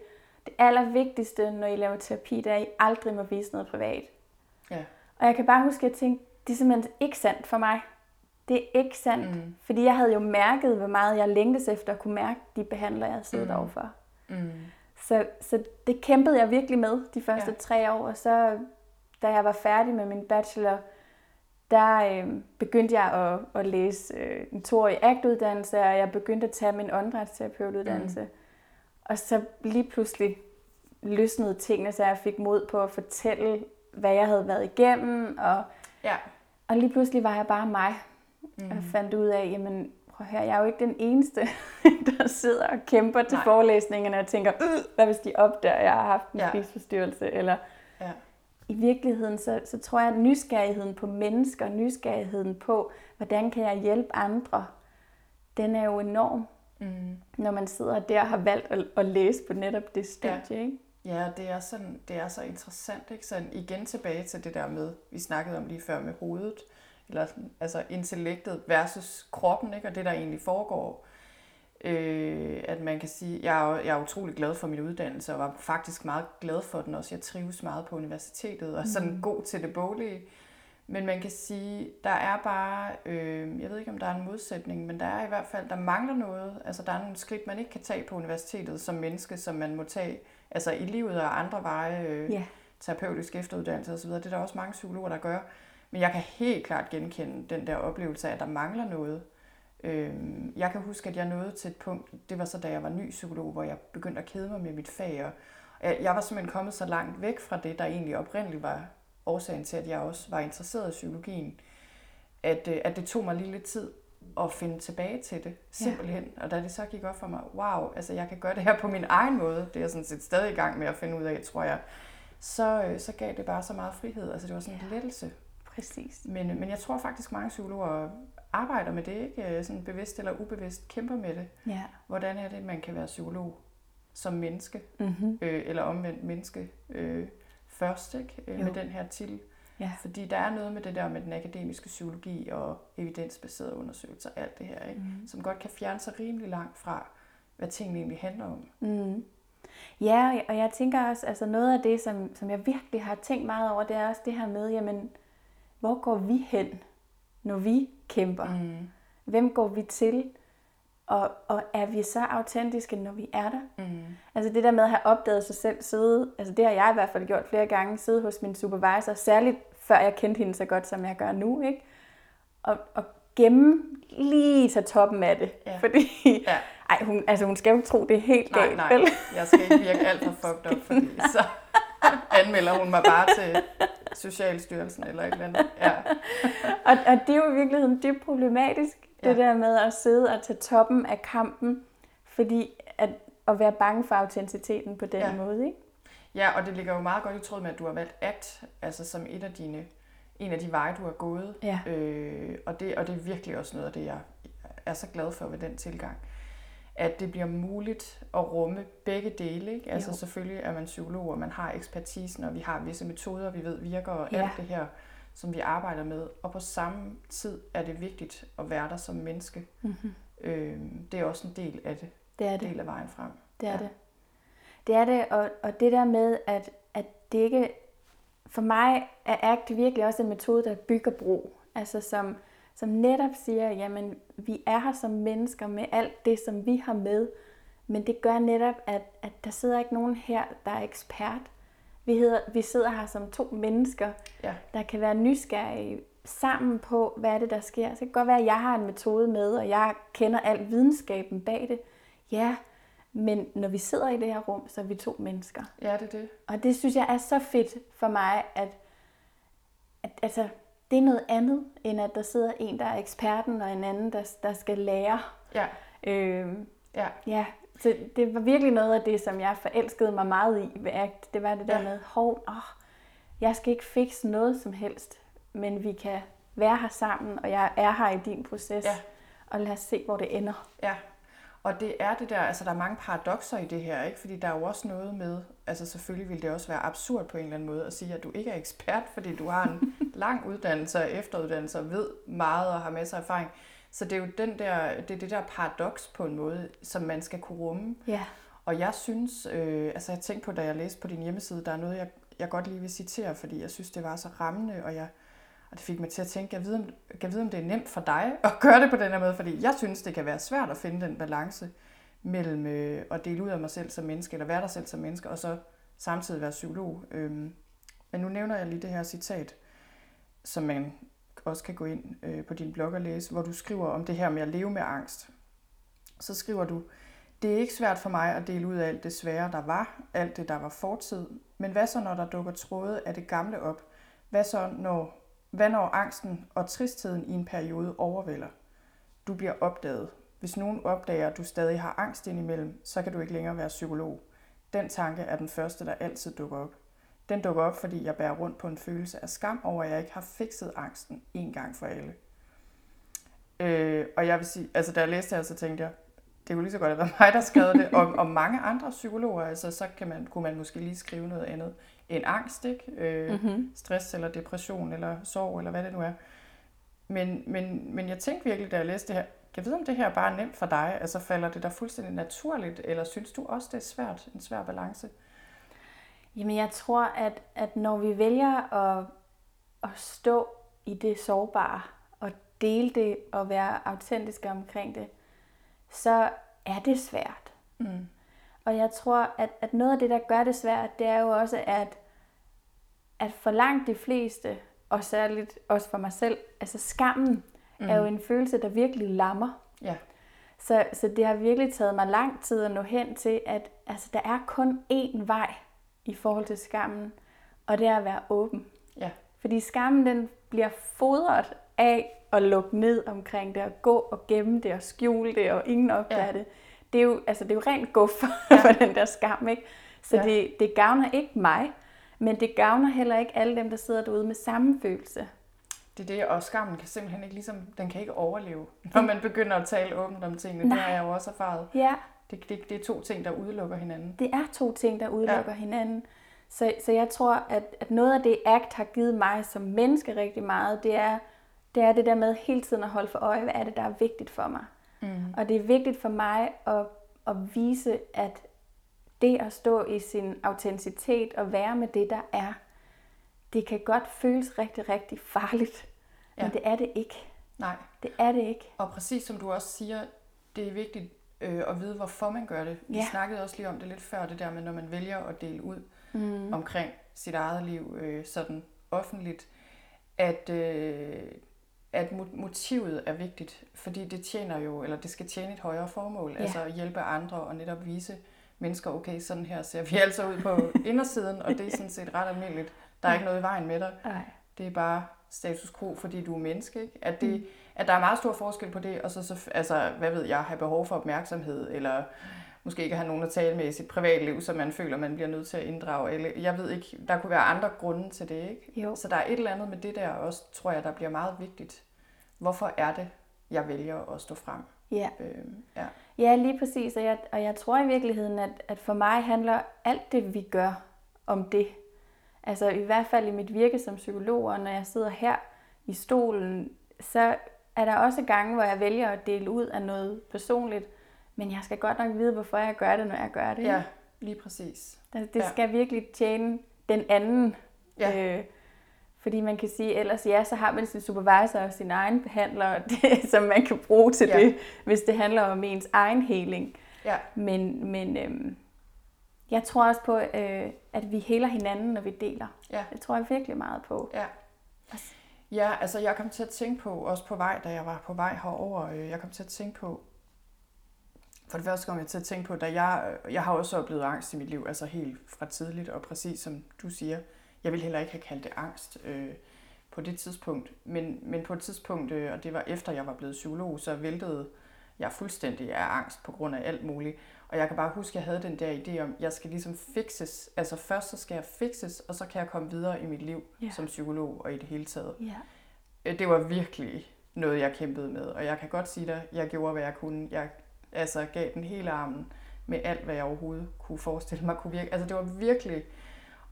det allervigtigste, når I laver terapi, det er, at I aldrig må vise noget privat. Ja. Og jeg kan bare huske, at jeg tænkte, det er simpelthen ikke sandt for mig. Det er ikke sandt. Mm. Fordi jeg havde jo mærket, hvor meget jeg længtes efter at kunne mærke de behandlere, jeg siddet mm. overfor. Mm. Så, så det kæmpede jeg virkelig med de første ja. tre år. Og så, da jeg var færdig med min bachelor, der øh, begyndte jeg at, at læse øh, en toårig ACT-uddannelse, og jeg begyndte at tage min åndedrætsterapeutuddannelse. Mm. Og så lige pludselig løsnede tingene, så jeg fik mod på at fortælle, hvad jeg havde været igennem. Og, ja. og lige pludselig var jeg bare mig. Mm. Og fandt ud af, jamen prøv at høre, jeg er jo ikke den eneste, *laughs* der sidder og kæmper til Nej. forelæsningerne og tænker, øh, hvad hvis de opdager, at jeg har haft en ja. spiseforstyrrelse, eller ja. i virkeligheden, så, så tror jeg, at nysgerrigheden på mennesker, nysgerrigheden på, hvordan kan jeg hjælpe andre, den er jo enorm, mm. når man sidder der og har valgt at, at læse på netop det stadie, ja. ikke? Ja, det er, sådan, det er så interessant, ikke? Sådan igen tilbage til det der med, vi snakkede om lige før med hovedet, eller altså intellektet versus kroppen, ikke? og det der egentlig foregår. Øh, at man kan sige, jeg er, jeg er utrolig glad for min uddannelse, og var faktisk meget glad for den også. Jeg trives meget på universitetet, og sådan mm. god til det boglige. Men man kan sige, der er bare, øh, jeg ved ikke om der er en modsætning, men der er i hvert fald, der mangler noget. Altså der er nogle skridt, man ikke kan tage på universitetet som menneske, som man må tage altså i livet og andre veje, øh, yeah. terapeutisk efteruddannelse osv. Det er der også mange psykologer, der gør. Men jeg kan helt klart genkende den der oplevelse af, at der mangler noget. Øhm, jeg kan huske, at jeg nåede til et punkt, det var så da jeg var ny psykolog, hvor jeg begyndte at kede mig med mit fag. Og jeg var simpelthen kommet så langt væk fra det, der egentlig oprindeligt var årsagen til, at jeg også var interesseret i psykologien, at, øh, at det tog mig lige lidt tid at finde tilbage til det, simpelthen. Ja. Og da det så gik op for mig, wow, altså jeg kan gøre det her på min egen måde, det er jeg sådan set stadig i gang med at finde ud af, tror jeg, så, øh, så gav det bare så meget frihed. Altså det var sådan en ja. lettelse. Præcis. Men, men jeg tror faktisk, mange psykologer arbejder med det, ikke? Sådan bevidst eller ubevidst kæmper med det. Ja. Hvordan er det, man kan være psykolog som menneske, mm-hmm. øh, eller omvendt menneske øh, først, ikke? Øh, med den her titel. Ja. Fordi der er noget med det der med den akademiske psykologi og evidensbaserede undersøgelser og alt det her, ikke? Mm. som godt kan fjerne sig rimelig langt fra, hvad tingene egentlig handler om. Mm. Ja, og jeg tænker også, altså noget af det, som, som jeg virkelig har tænkt meget over, det er også det her med, jamen, hvor går vi hen, når vi kæmper? Mm. Hvem går vi til? Og, og er vi så autentiske, når vi er der? Mm. Altså det der med at have opdaget sig selv sidde, altså det har jeg i hvert fald gjort flere gange, sidde hos min supervisor, særligt før jeg kendte hende så godt, som jeg gør nu, ikke? Og, og gemme lige til toppen af det. Ja. Fordi, ja. ej, hun, altså hun skal jo tro, det er helt nej, galt. Nej, nej, jeg skal ikke virke alt for fucked up, fordi så *laughs* anmelder hun mig bare til Socialstyrelsen eller et eller andet. *laughs* Ja. og, og det er jo i virkeligheden dybt problematisk, det ja. der med at sidde og tage toppen af kampen, fordi at, at være bange for autenticiteten på den ja. måde, ikke? Ja, og det ligger jo meget godt i tråd med, at du har valgt ACT, altså som et af dine, en af de veje, du har gået. Ja. Øh, og, det, og det er virkelig også noget af det, jeg er så glad for ved den tilgang at det bliver muligt at rumme begge dele. Ikke? Altså jo. selvfølgelig er man psykolog, og man har ekspertisen, og vi har visse metoder, vi ved virker, og ja. alt det her, som vi arbejder med. Og på samme tid er det vigtigt at være der som menneske. Mm-hmm. Øh, det er også en del af det. Det er det. Del af vejen frem. Det er ja. det. Det er det, og, og det der med, at, at det ikke... For mig er ACT virkelig også en metode, der bygger bro. Altså som som netop siger, jamen vi er her som mennesker med alt det, som vi har med, men det gør netop, at, at der sidder ikke nogen her, der er ekspert. Vi, hedder, vi sidder her som to mennesker, ja. der kan være nysgerrige sammen på, hvad er det, der sker. Så det kan godt være, at jeg har en metode med, og jeg kender al videnskaben bag det. Ja, men når vi sidder i det her rum, så er vi to mennesker. Ja, det er det. Og det synes jeg er så fedt for mig, at, at altså, det er noget andet, end at der sidder en, der er eksperten, og en anden, der, der skal lære. Ja. Øhm, ja. ja. Så det var virkelig noget af det, som jeg forelskede mig meget i ved ACT. Det var det der ja. med, hov, åh, jeg skal ikke fikse noget som helst, men vi kan være her sammen, og jeg er her i din proces. Ja. Og lad os se, hvor det ender. Ja, og det er det der, altså der er mange paradoxer i det her, ikke? fordi der er jo også noget med, altså selvfølgelig vil det også være absurd på en eller anden måde at sige, at du ikke er ekspert, fordi du har en *laughs* lang uddannelse og efteruddannelse og ved meget og har masser af erfaring. Så det er jo den der, det, er det der paradoks på en måde, som man skal kunne rumme. Ja. Og jeg synes, øh, altså jeg tænkte på, da jeg læste på din hjemmeside, der er noget, jeg, jeg godt lige vil citere, fordi jeg synes, det var så rammende, og jeg, og det fik mig til at tænke, jeg ved, om, jeg ved, om det er nemt for dig at gøre det på den her måde, fordi jeg synes, det kan være svært at finde den balance mellem øh, at dele ud af mig selv som menneske, eller være der selv som menneske, og så samtidig være psykolog. Øhm, men nu nævner jeg lige det her citat, som man også kan gå ind øh, på din blog og læse, hvor du skriver om det her med at leve med angst. Så skriver du, det er ikke svært for mig at dele ud af alt det svære, der var, alt det, der var fortid. Men hvad så, når der dukker tråde af det gamle op? Hvad så, når Hvad når angsten og tristheden i en periode overvælder? Du bliver opdaget. Hvis nogen opdager, at du stadig har angst indimellem, så kan du ikke længere være psykolog. Den tanke er den første, der altid dukker op. Den dukker op, fordi jeg bærer rundt på en følelse af skam over, at jeg ikke har fikset angsten en gang for alle. Øh, og jeg vil sige, altså da jeg læste det så tænkte jeg, det kunne lige så godt have været mig, der skrev det, og, og mange andre psykologer, altså så kan man, kunne man måske lige skrive noget andet end angst, ikke? Øh, mm-hmm. stress eller depression eller sorg eller hvad det nu er. Men, men, men jeg tænkte virkelig, da jeg læste det her, jeg ved om det her bare er nemt for dig, altså falder det der fuldstændig naturligt, eller synes du også, det er svært, en svær balance? Jamen jeg tror, at, at når vi vælger at, at stå i det sårbare, og dele det og være autentiske omkring det, så er det svært. Mm. Og jeg tror, at, at noget af det, der gør det svært, det er jo også, at, at for langt de fleste, og særligt også for mig selv, altså skammen mm. er jo en følelse, der virkelig lammer. Ja. Så, så det har virkelig taget mig lang tid at nå hen til, at altså, der er kun én vej i forhold til skammen, og det er at være åben. Ja. Fordi skammen den bliver fodret af at lukke ned omkring det, og gå og gemme det, og skjule det, og ingen opdager ja. det. Det er, jo, altså, det er jo rent guf *laughs* ja. for den der skam, ikke? Så ja. det, det gavner ikke mig, men det gavner heller ikke alle dem, der sidder derude med samme følelse. Det er det, og skammen kan simpelthen ikke ligesom, den kan ikke overleve, når man begynder at tale åbent om tingene. Nej. Det har jeg jo også erfaret. Ja. Det, det, det er to ting, der udelukker hinanden. Det er to ting, der udelukker ja. hinanden. Så, så jeg tror, at, at noget af det ACT har givet mig som menneske rigtig meget, det er, det er det der med hele tiden at holde for øje, hvad er det, der er vigtigt for mig. Mm. Og det er vigtigt for mig at, at vise, at det at stå i sin autenticitet og være med det, der er, det kan godt føles rigtig, rigtig farligt. Ja. Men det er det ikke. Nej. Det er det ikke. Og præcis som du også siger, det er vigtigt øh, at vide, hvorfor man gør det. Vi ja. snakkede også lige om det lidt før, det der med, når man vælger at dele ud mm. omkring sit eget liv øh, sådan offentligt, at, øh, at motivet er vigtigt, fordi det tjener jo, eller det skal tjene et højere formål, ja. altså at hjælpe andre og netop vise mennesker, okay, sådan her ser vi altså ud på indersiden, og det er sådan set ret almindeligt. Der er ikke noget i vejen med dig. Nej. Det er bare status quo, fordi du er menneske. Ikke? At, det, mm. at der er meget stor forskel på det, og så, så altså, hvad ved jeg, have behov for opmærksomhed, eller måske ikke have nogen at tale med i sit privatliv, så man føler, man bliver nødt til at inddrage. Eller, jeg ved ikke, der kunne være andre grunde til det. ikke. Jo. Så der er et eller andet med det der også, tror jeg, der bliver meget vigtigt. Hvorfor er det, jeg vælger at stå frem? Ja. Øhm, ja. ja, lige præcis. Og jeg, og jeg tror i virkeligheden, at, at for mig handler alt det, vi gør, om det. Altså i hvert fald i mit virke som psykolog, og når jeg sidder her i stolen, så er der også gange, hvor jeg vælger at dele ud af noget personligt, men jeg skal godt nok vide, hvorfor jeg gør det, når jeg gør det. Ja, lige præcis. Altså, det ja. skal virkelig tjene den anden. Ja. Øh, fordi man kan sige, ellers ja, så har man sin supervisor og sin egen behandler, det, som man kan bruge til ja. det, hvis det handler om ens egen heling. Ja. Men, men øhm, jeg tror også på, øh, at vi heler hinanden, når vi deler. Ja. Det tror jeg virkelig meget på. Ja. Ja, altså jeg kom til at tænke på, også på vej, da jeg var på vej herover, øh, jeg kom til at tænke på, for det første kom jeg til at tænke på, da jeg, jeg har også oplevet angst i mit liv, altså helt fra tidligt, og præcis som du siger, jeg vil heller ikke have kaldt det angst øh, på det tidspunkt, men, men på et tidspunkt, øh, og det var efter jeg var blevet psykolog, så væltede jeg fuldstændig af angst på grund af alt muligt. Og jeg kan bare huske, at jeg havde den der idé om, at jeg skal ligesom fixes. Altså først så skal jeg fixes, og så kan jeg komme videre i mit liv yeah. som psykolog og i det hele taget. Yeah. Det var virkelig noget, jeg kæmpede med. Og jeg kan godt sige dig, jeg gjorde, hvad jeg kunne. Jeg altså, gav den hele armen med alt, hvad jeg overhovedet kunne forestille mig kunne virke. Altså det var virkelig...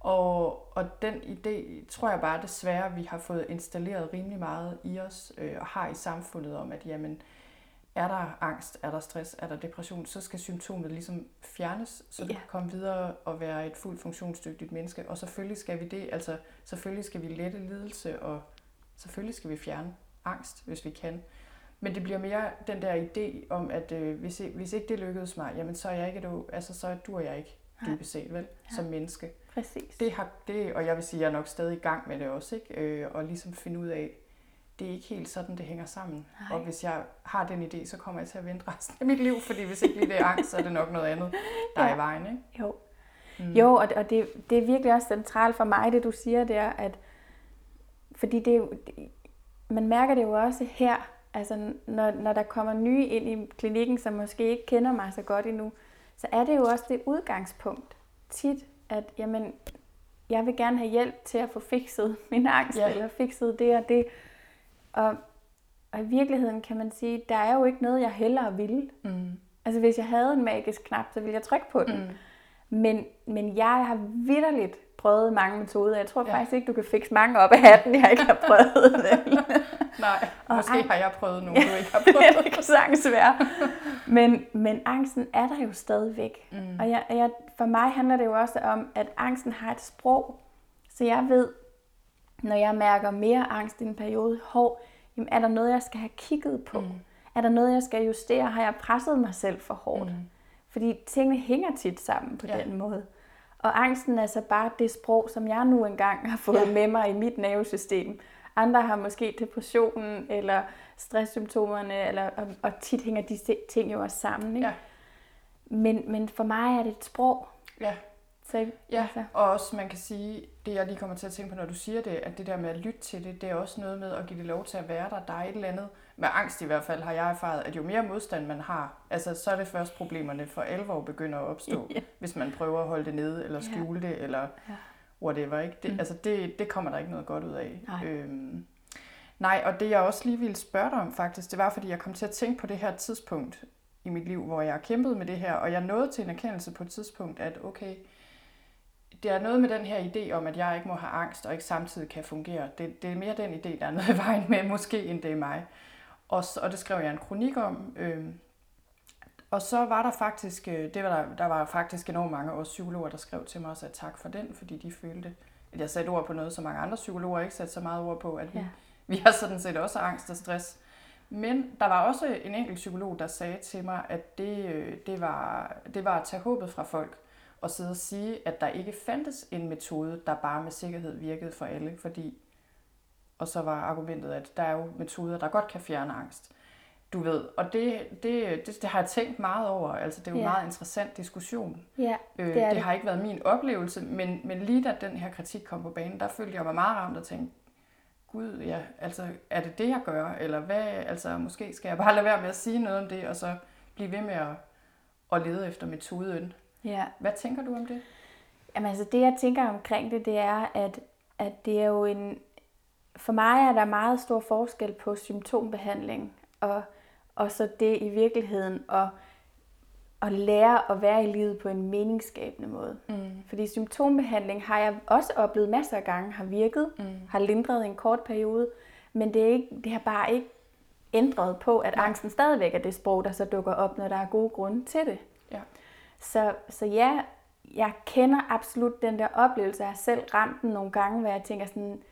Og, og den idé, tror jeg bare desværre, vi har fået installeret rimelig meget i os, øh, og har i samfundet om, at jamen, øh, er der angst, er der stress, er der depression, så skal symptomet ligesom fjernes, så du ja. kan komme videre og være et fuldt funktionsdygtigt menneske. Og selvfølgelig skal vi det, altså selvfølgelig skal vi lette lidelse, og selvfølgelig skal vi fjerne angst, hvis vi kan. Men det bliver mere den der idé om, at øh, hvis, hvis ikke det lykkedes mig, jamen så er jeg ikke et, altså så dur jeg ikke dybest set, vel, ja. som menneske. Præcis. Det har det, og jeg vil sige, at jeg er nok stadig i gang med det også, ikke? Øh, og ligesom finde ud af, det er ikke helt sådan, det hænger sammen. Nej. Og hvis jeg har den idé, så kommer jeg til at vente resten af mit liv, fordi hvis ikke lige det er angst, så er det nok noget andet, der ja. er i vejen. Ikke? Jo. Mm. Jo, og, og det, det er virkelig også centralt for mig, det du siger der, at fordi det jo, man mærker det jo også her, altså når, når der kommer nye ind i klinikken, som måske ikke kender mig så godt endnu, så er det jo også det udgangspunkt tit, at jamen, jeg vil gerne have hjælp til at få fikset min angst, ja. eller fikset det og det. Og, og i virkeligheden kan man sige, der er jo ikke noget, jeg hellere ville. Mm. Altså hvis jeg havde en magisk knap, så ville jeg trykke på den. Mm. Men, men jeg har vidderligt prøvet mange metoder. Jeg tror ja. faktisk ikke, du kan fikse mange op af hatten, jeg ikke har prøvet. *laughs* Nej, og måske ang- har jeg prøvet nogle, du ikke har *laughs* prøvet. det kan sagtens være. Men, men angsten er der jo stadigvæk. Mm. Og jeg, jeg, for mig handler det jo også om, at angsten har et sprog. Så jeg ved, når jeg mærker mere angst i en periode, hov, jamen er der noget, jeg skal have kigget på? Mm. Er der noget, jeg skal justere? Har jeg presset mig selv for hårdt? Mm. Fordi tingene hænger tit sammen på ja. den måde. Og angsten er så bare det sprog, som jeg nu engang har fået ja. med mig i mit nervesystem. Andre har måske depressionen eller stresssymptomerne, eller, og, og tit hænger de ting jo også sammen. Ikke? Ja. Men, men for mig er det et sprog. Ja. Så, ja, altså. og også man kan sige, det jeg lige kommer til at tænke på, når du siger det, at det der med at lytte til det, det er også noget med at give det lov til at være der. Der er et eller andet, med angst i hvert fald, har jeg erfaret, at jo mere modstand man har, altså så er det først problemerne for alvor begynder at opstå, *laughs* yeah. hvis man prøver at holde det nede, eller skjule yeah. det, eller yeah. whatever. Ikke? Det, mm. Altså det, det kommer der ikke noget godt ud af. Nej. Øhm, nej, og det jeg også lige ville spørge dig om faktisk, det var, fordi jeg kom til at tænke på det her tidspunkt i mit liv, hvor jeg har kæmpet med det her, og jeg nåede til en erkendelse på et tidspunkt, at okay, det er noget med den her idé om, at jeg ikke må have angst og ikke samtidig kan fungere. Det, det er mere den idé, der er noget i vejen med, måske end det er mig. Og, og det skrev jeg en kronik om. Øh, og så var der faktisk, øh, det var der, der var faktisk enormt mange også psykologer, der skrev til mig og sagde tak for den, fordi de følte, at jeg satte ord på noget, som mange andre psykologer ikke satte så meget ord på, at vi, ja. vi har sådan set også angst og stress. Men der var også en enkelt psykolog, der sagde til mig, at det, øh, det, var, det var at tage håbet fra folk og sidde og sige, at der ikke fandtes en metode, der bare med sikkerhed virkede for alle, fordi og så var argumentet, at der er jo metoder, der godt kan fjerne angst. Du ved, og det, det, det, det har jeg tænkt meget over. Altså, det er jo ja. en meget interessant diskussion. Ja, det, øh, det, det har ikke været min oplevelse, men, men lige da den her kritik kom på banen, der følte jeg mig meget ramt og tænkte, gud, ja, altså, er det det, jeg gør? Eller hvad, altså, måske skal jeg bare lade være med at sige noget om det, og så blive ved med at, at lede efter metoden. Ja. Hvad tænker du om det? Jamen altså, det jeg tænker omkring det, det er, at, at det er jo en, for mig er der meget stor forskel på symptombehandling og, og så det i virkeligheden at, at lære at være i livet på en meningsskabende måde. Mm. Fordi symptombehandling har jeg også oplevet masser af gange, har virket, mm. har lindret en kort periode, men det, er ikke, det har bare ikke ændret på, at angsten stadigvæk er det sprog, der så dukker op, når der er gode grunde til det. Så, så ja, jeg kender absolut den der oplevelse. Jeg har selv ramt den nogle gange, hvor jeg tænker sådan,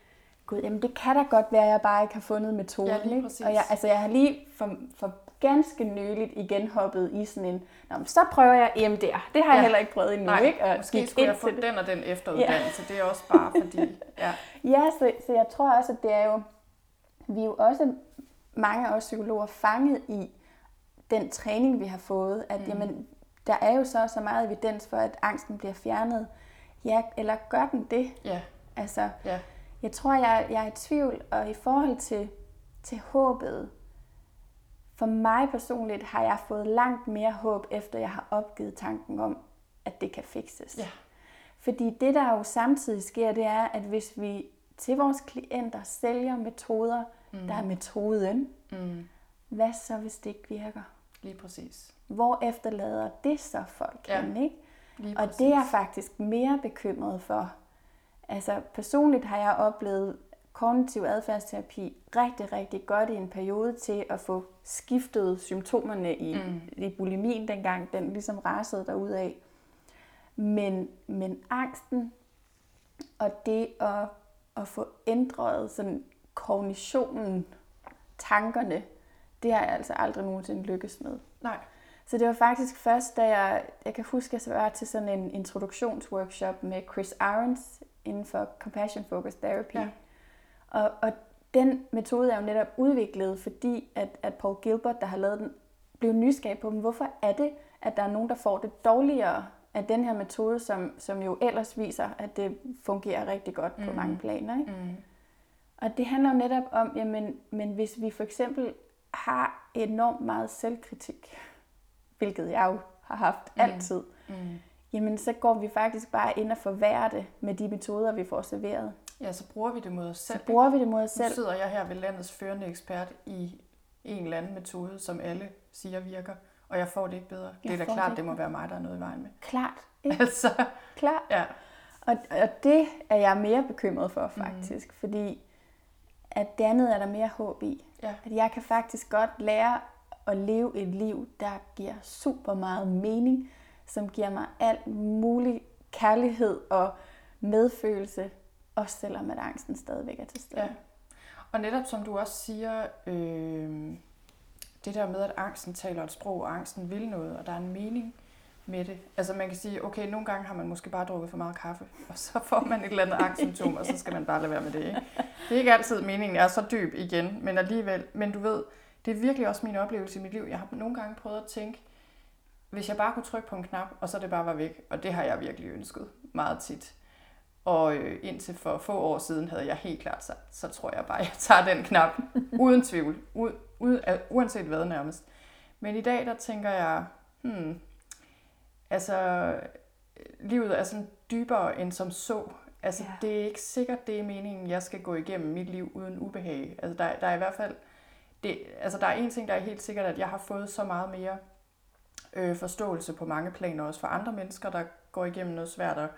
gud, jamen det kan da godt være, at jeg bare ikke har fundet metoden. Ja, lige præcis. Og jeg, altså, jeg har lige for, for ganske nyligt igen hoppet i sådan en, Nå, så prøver jeg EMDR. Det har ja. jeg heller ikke prøvet endnu. Nej, ikke? Og måske skulle jeg få den og den efteruddannelse. Ja. Det er også bare fordi... Ja, *laughs* ja så, så jeg tror også, at det er jo... Vi er jo også, mange af os psykologer, fanget i den træning, vi har fået, at mm. jamen, der er jo så så meget evidens for, at angsten bliver fjernet. Ja, eller gør den det? Ja. Altså, ja. Jeg tror, jeg, jeg er i tvivl, og i forhold til, til håbet, for mig personligt har jeg fået langt mere håb, efter jeg har opgivet tanken om, at det kan fikses. Ja. Fordi det, der jo samtidig sker, det er, at hvis vi til vores klienter sælger metoder, mm. der er metoden, mm. hvad så, hvis det ikke virker? Lige præcis. Hvor efterlader det så folk ja. hen, ikke? Lige og det er jeg faktisk mere bekymret for, Altså personligt har jeg oplevet kognitiv adfærdsterapi rigtig, rigtig godt i en periode til at få skiftet symptomerne i, mm. i bulimien, dengang den ligesom rasede af. Men, men angsten og det at, at få ændret sådan kognitionen, tankerne, det har jeg altså aldrig nogensinde lykkes med. Nej. Så det var faktisk først, da jeg, jeg kan huske, at jeg var til sådan en introduktionsworkshop med Chris Irons inden for Compassion Focused Therapy. Ja. Og, og den metode er jo netop udviklet, fordi at, at Paul Gilbert, der har lavet den, blev nysgerrig på, hvorfor er det, at der er nogen, der får det dårligere af den her metode, som, som jo ellers viser, at det fungerer rigtig godt mm. på mange planer. Ikke? Mm. Og det handler jo netop om, jamen, men hvis vi for eksempel har enormt meget selvkritik, hvilket jeg jo har haft mm. altid, mm. jamen så går vi faktisk bare ind og forværrer det med de metoder, vi får serveret. Ja, så bruger vi det mod os selv. Så bruger vi det mod os selv. Nu sidder jeg her ved landets førende ekspert i en eller anden metode, som alle siger virker, og jeg får det ikke bedre. Jeg det er da klart, det, det må være mig, der er noget i vejen med. Klart. *laughs* Ikke? Altså, klart. Ja. Og, og det er jeg mere bekymret for faktisk, mm. fordi at det andet er der mere håb i. Ja. At jeg kan faktisk godt lære at leve et liv, der giver super meget mening, som giver mig alt mulig kærlighed og medfølelse, også selvom at angsten stadigvæk er til stede. Ja. Og netop som du også siger, øh, det der med, at angsten taler et sprog, og angsten vil noget, og der er en mening med det. Altså man kan sige, okay, nogle gange har man måske bare drukket for meget kaffe, og så får man et eller andet angstsymptom, og så skal man bare lade være med det. Ikke? Det er ikke altid meningen er så dyb igen, men alligevel. Men du ved, det er virkelig også min oplevelse i mit liv. Jeg har nogle gange prøvet at tænke, hvis jeg bare kunne trykke på en knap, og så det bare var væk, og det har jeg virkelig ønsket meget tit. Og øh, indtil for få år siden havde jeg helt klart sagt, så tror jeg bare, at jeg tager den knap, uden tvivl, u, u, uanset hvad nærmest. Men i dag, der tænker jeg, hmm, altså, livet er sådan dybere end som så. Altså, ja. det er ikke sikkert, det er meningen, jeg skal gå igennem mit liv uden ubehag. Altså, der, der er i hvert fald, det, altså, der er en ting, der er helt sikkert, at jeg har fået så meget mere øh, forståelse på mange planer, også for andre mennesker, der går igennem noget svært. Og,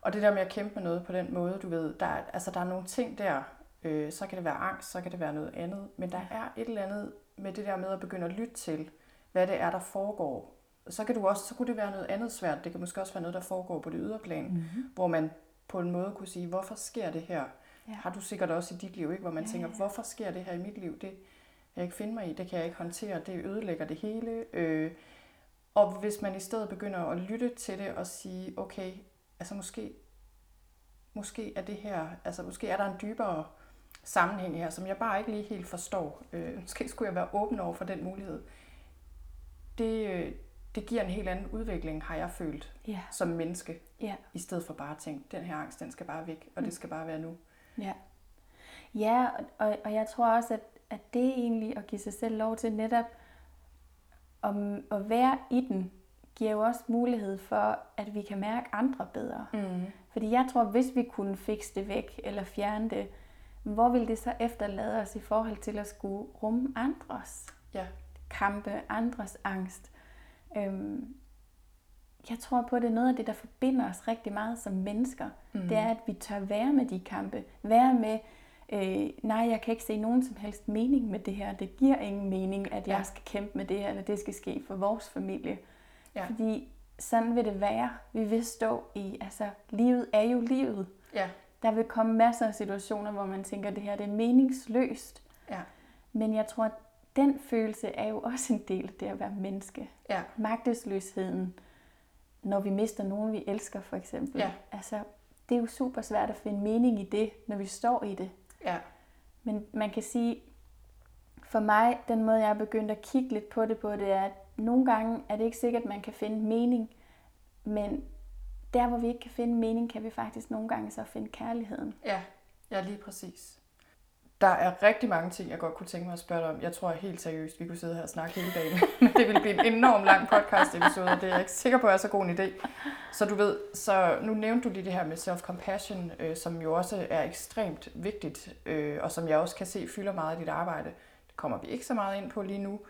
og det der med at kæmpe med noget på den måde, du ved, der, altså, der er nogle ting der, øh, så kan det være angst, så kan det være noget andet, men der er et eller andet med det der med at begynde at lytte til, hvad det er, der foregår så, kan du også, så kunne det være noget andet svært. Det kan måske også være noget, der foregår på det ydre plan, mm-hmm. hvor man på en måde kunne sige, hvorfor sker det her? Ja. Har du sikkert også i dit liv, ikke? hvor man ja, tænker, hvorfor sker det her i mit liv? Det kan jeg ikke finde mig i, det kan jeg ikke håndtere, det ødelægger det hele. Øh, og hvis man i stedet begynder at lytte til det og sige, okay, altså måske, måske er det her, altså måske er der en dybere sammenhæng her, som jeg bare ikke lige helt forstår. Øh, *laughs* måske skulle jeg være åben over for den mulighed. Det, øh, det giver en helt anden udvikling, har jeg følt, ja. som menneske. Ja. I stedet for bare at tænke, den her angst, den skal bare væk, og mm. det skal bare være nu. Ja, ja og, og jeg tror også, at, at det egentlig at give sig selv lov til netop om, at være i den, giver jo også mulighed for, at vi kan mærke andre bedre. Mm. Fordi jeg tror, hvis vi kunne fikse det væk, eller fjerne det, hvor vil det så efterlade os i forhold til at skulle rumme andres ja. kampe, andres angst? Øhm, jeg tror på, at det er noget af det, der forbinder os rigtig meget som mennesker. Mm. Det er, at vi tør være med de kampe. Være med, øh, nej, jeg kan ikke se nogen som helst mening med det her. Det giver ingen mening, at jeg ja. skal kæmpe med det her, eller det skal ske for vores familie. Ja. Fordi sådan vil det være. Vi vil stå i, altså, livet er jo livet. Ja. Der vil komme masser af situationer, hvor man tænker, at det her det er meningsløst. Ja. Men jeg tror, at den følelse er jo også en del af det at være menneske. Ja. Magtesløsheden, når vi mister nogen, vi elsker for eksempel. Ja. Altså, det er jo super svært at finde mening i det, når vi står i det. Ja. Men man kan sige, for mig, den måde jeg er begyndt at kigge lidt på det på, det er, at nogle gange er det ikke sikkert, at man kan finde mening, men der, hvor vi ikke kan finde mening, kan vi faktisk nogle gange så finde kærligheden. Ja, ja lige præcis. Der er rigtig mange ting, jeg godt kunne tænke mig at spørge dig om. Jeg tror helt seriøst, vi kunne sidde her og snakke hele dagen. *laughs* Men det ville blive en enorm lang podcast episode, og det er jeg ikke sikker på er så god en idé. Så du ved, så nu nævnte du lige det her med self-compassion, øh, som jo også er ekstremt vigtigt, øh, og som jeg også kan se fylder meget i dit arbejde. Det kommer vi ikke så meget ind på lige nu.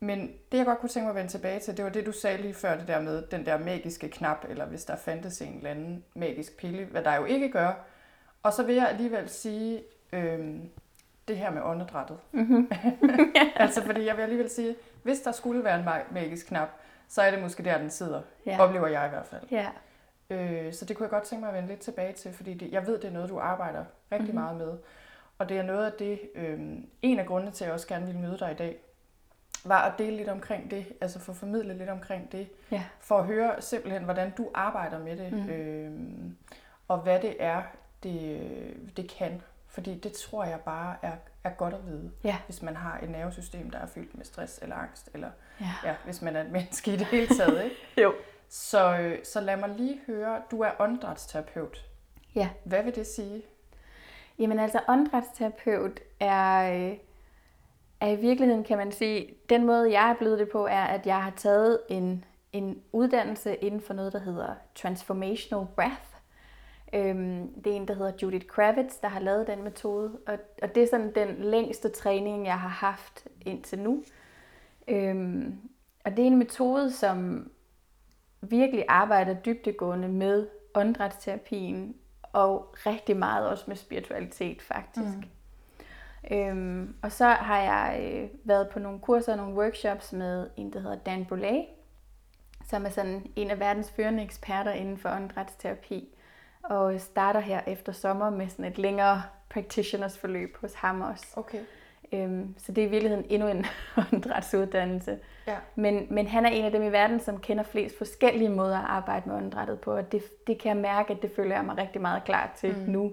Men det, jeg godt kunne tænke mig at vende tilbage til, det var det, du sagde lige før, det der med den der magiske knap, eller hvis der fandtes en eller anden magisk pille, hvad der jo ikke gør. Og så vil jeg alligevel sige, øhm, det her med åndedrættet. Mm-hmm. *laughs* altså fordi jeg vil alligevel sige, hvis der skulle være en magisk knap, så er det måske der, den sidder. Ja. Oplever jeg i hvert fald. Ja. Øh, så det kunne jeg godt tænke mig at vende lidt tilbage til, fordi det, jeg ved, det er noget, du arbejder rigtig mm-hmm. meget med. Og det er noget af det, øh, en af grundene til, at jeg også gerne ville møde dig i dag, var at dele lidt omkring det, altså få formidlet lidt omkring det, ja. for at høre simpelthen, hvordan du arbejder med det, mm. øh, og hvad det er, det, det kan. Fordi det tror jeg bare er, er godt at vide, ja. hvis man har et nervesystem, der er fyldt med stress eller angst, eller ja. Ja, hvis man er et menneske i det hele taget. Ikke? *laughs* jo. Så, øh, så lad mig lige høre, du er åndedrætsterapeut. Ja. Hvad vil det sige? Jamen altså, åndedrætsterapeut er, øh, er i virkeligheden, kan man sige, den måde, jeg er blevet det på, er, at jeg har taget en, en uddannelse inden for noget, der hedder Transformational Breath. Øhm, det er en, der hedder Judith Kravitz, der har lavet den metode, og, og det er sådan den længste træning, jeg har haft indtil nu. Øhm, og det er en metode, som virkelig arbejder dybdegående med åndedrætsterapien, og rigtig meget også med spiritualitet faktisk. Mm. Øhm, og så har jeg øh, været på nogle kurser og nogle workshops med en, der hedder Dan Boulay, som er sådan en af verdens førende eksperter inden for åndedrætsterapi, og starter her efter sommer med sådan et længere practitioners forløb hos ham også. Okay. Øhm, så det er i virkeligheden endnu en *laughs* åndedrætsuddannelse. Ja. Men, men han er en af dem i verden, som kender flest forskellige måder at arbejde med åndedrættet på, og det, det kan jeg mærke, at det føler jeg mig rigtig meget klar til mm. nu.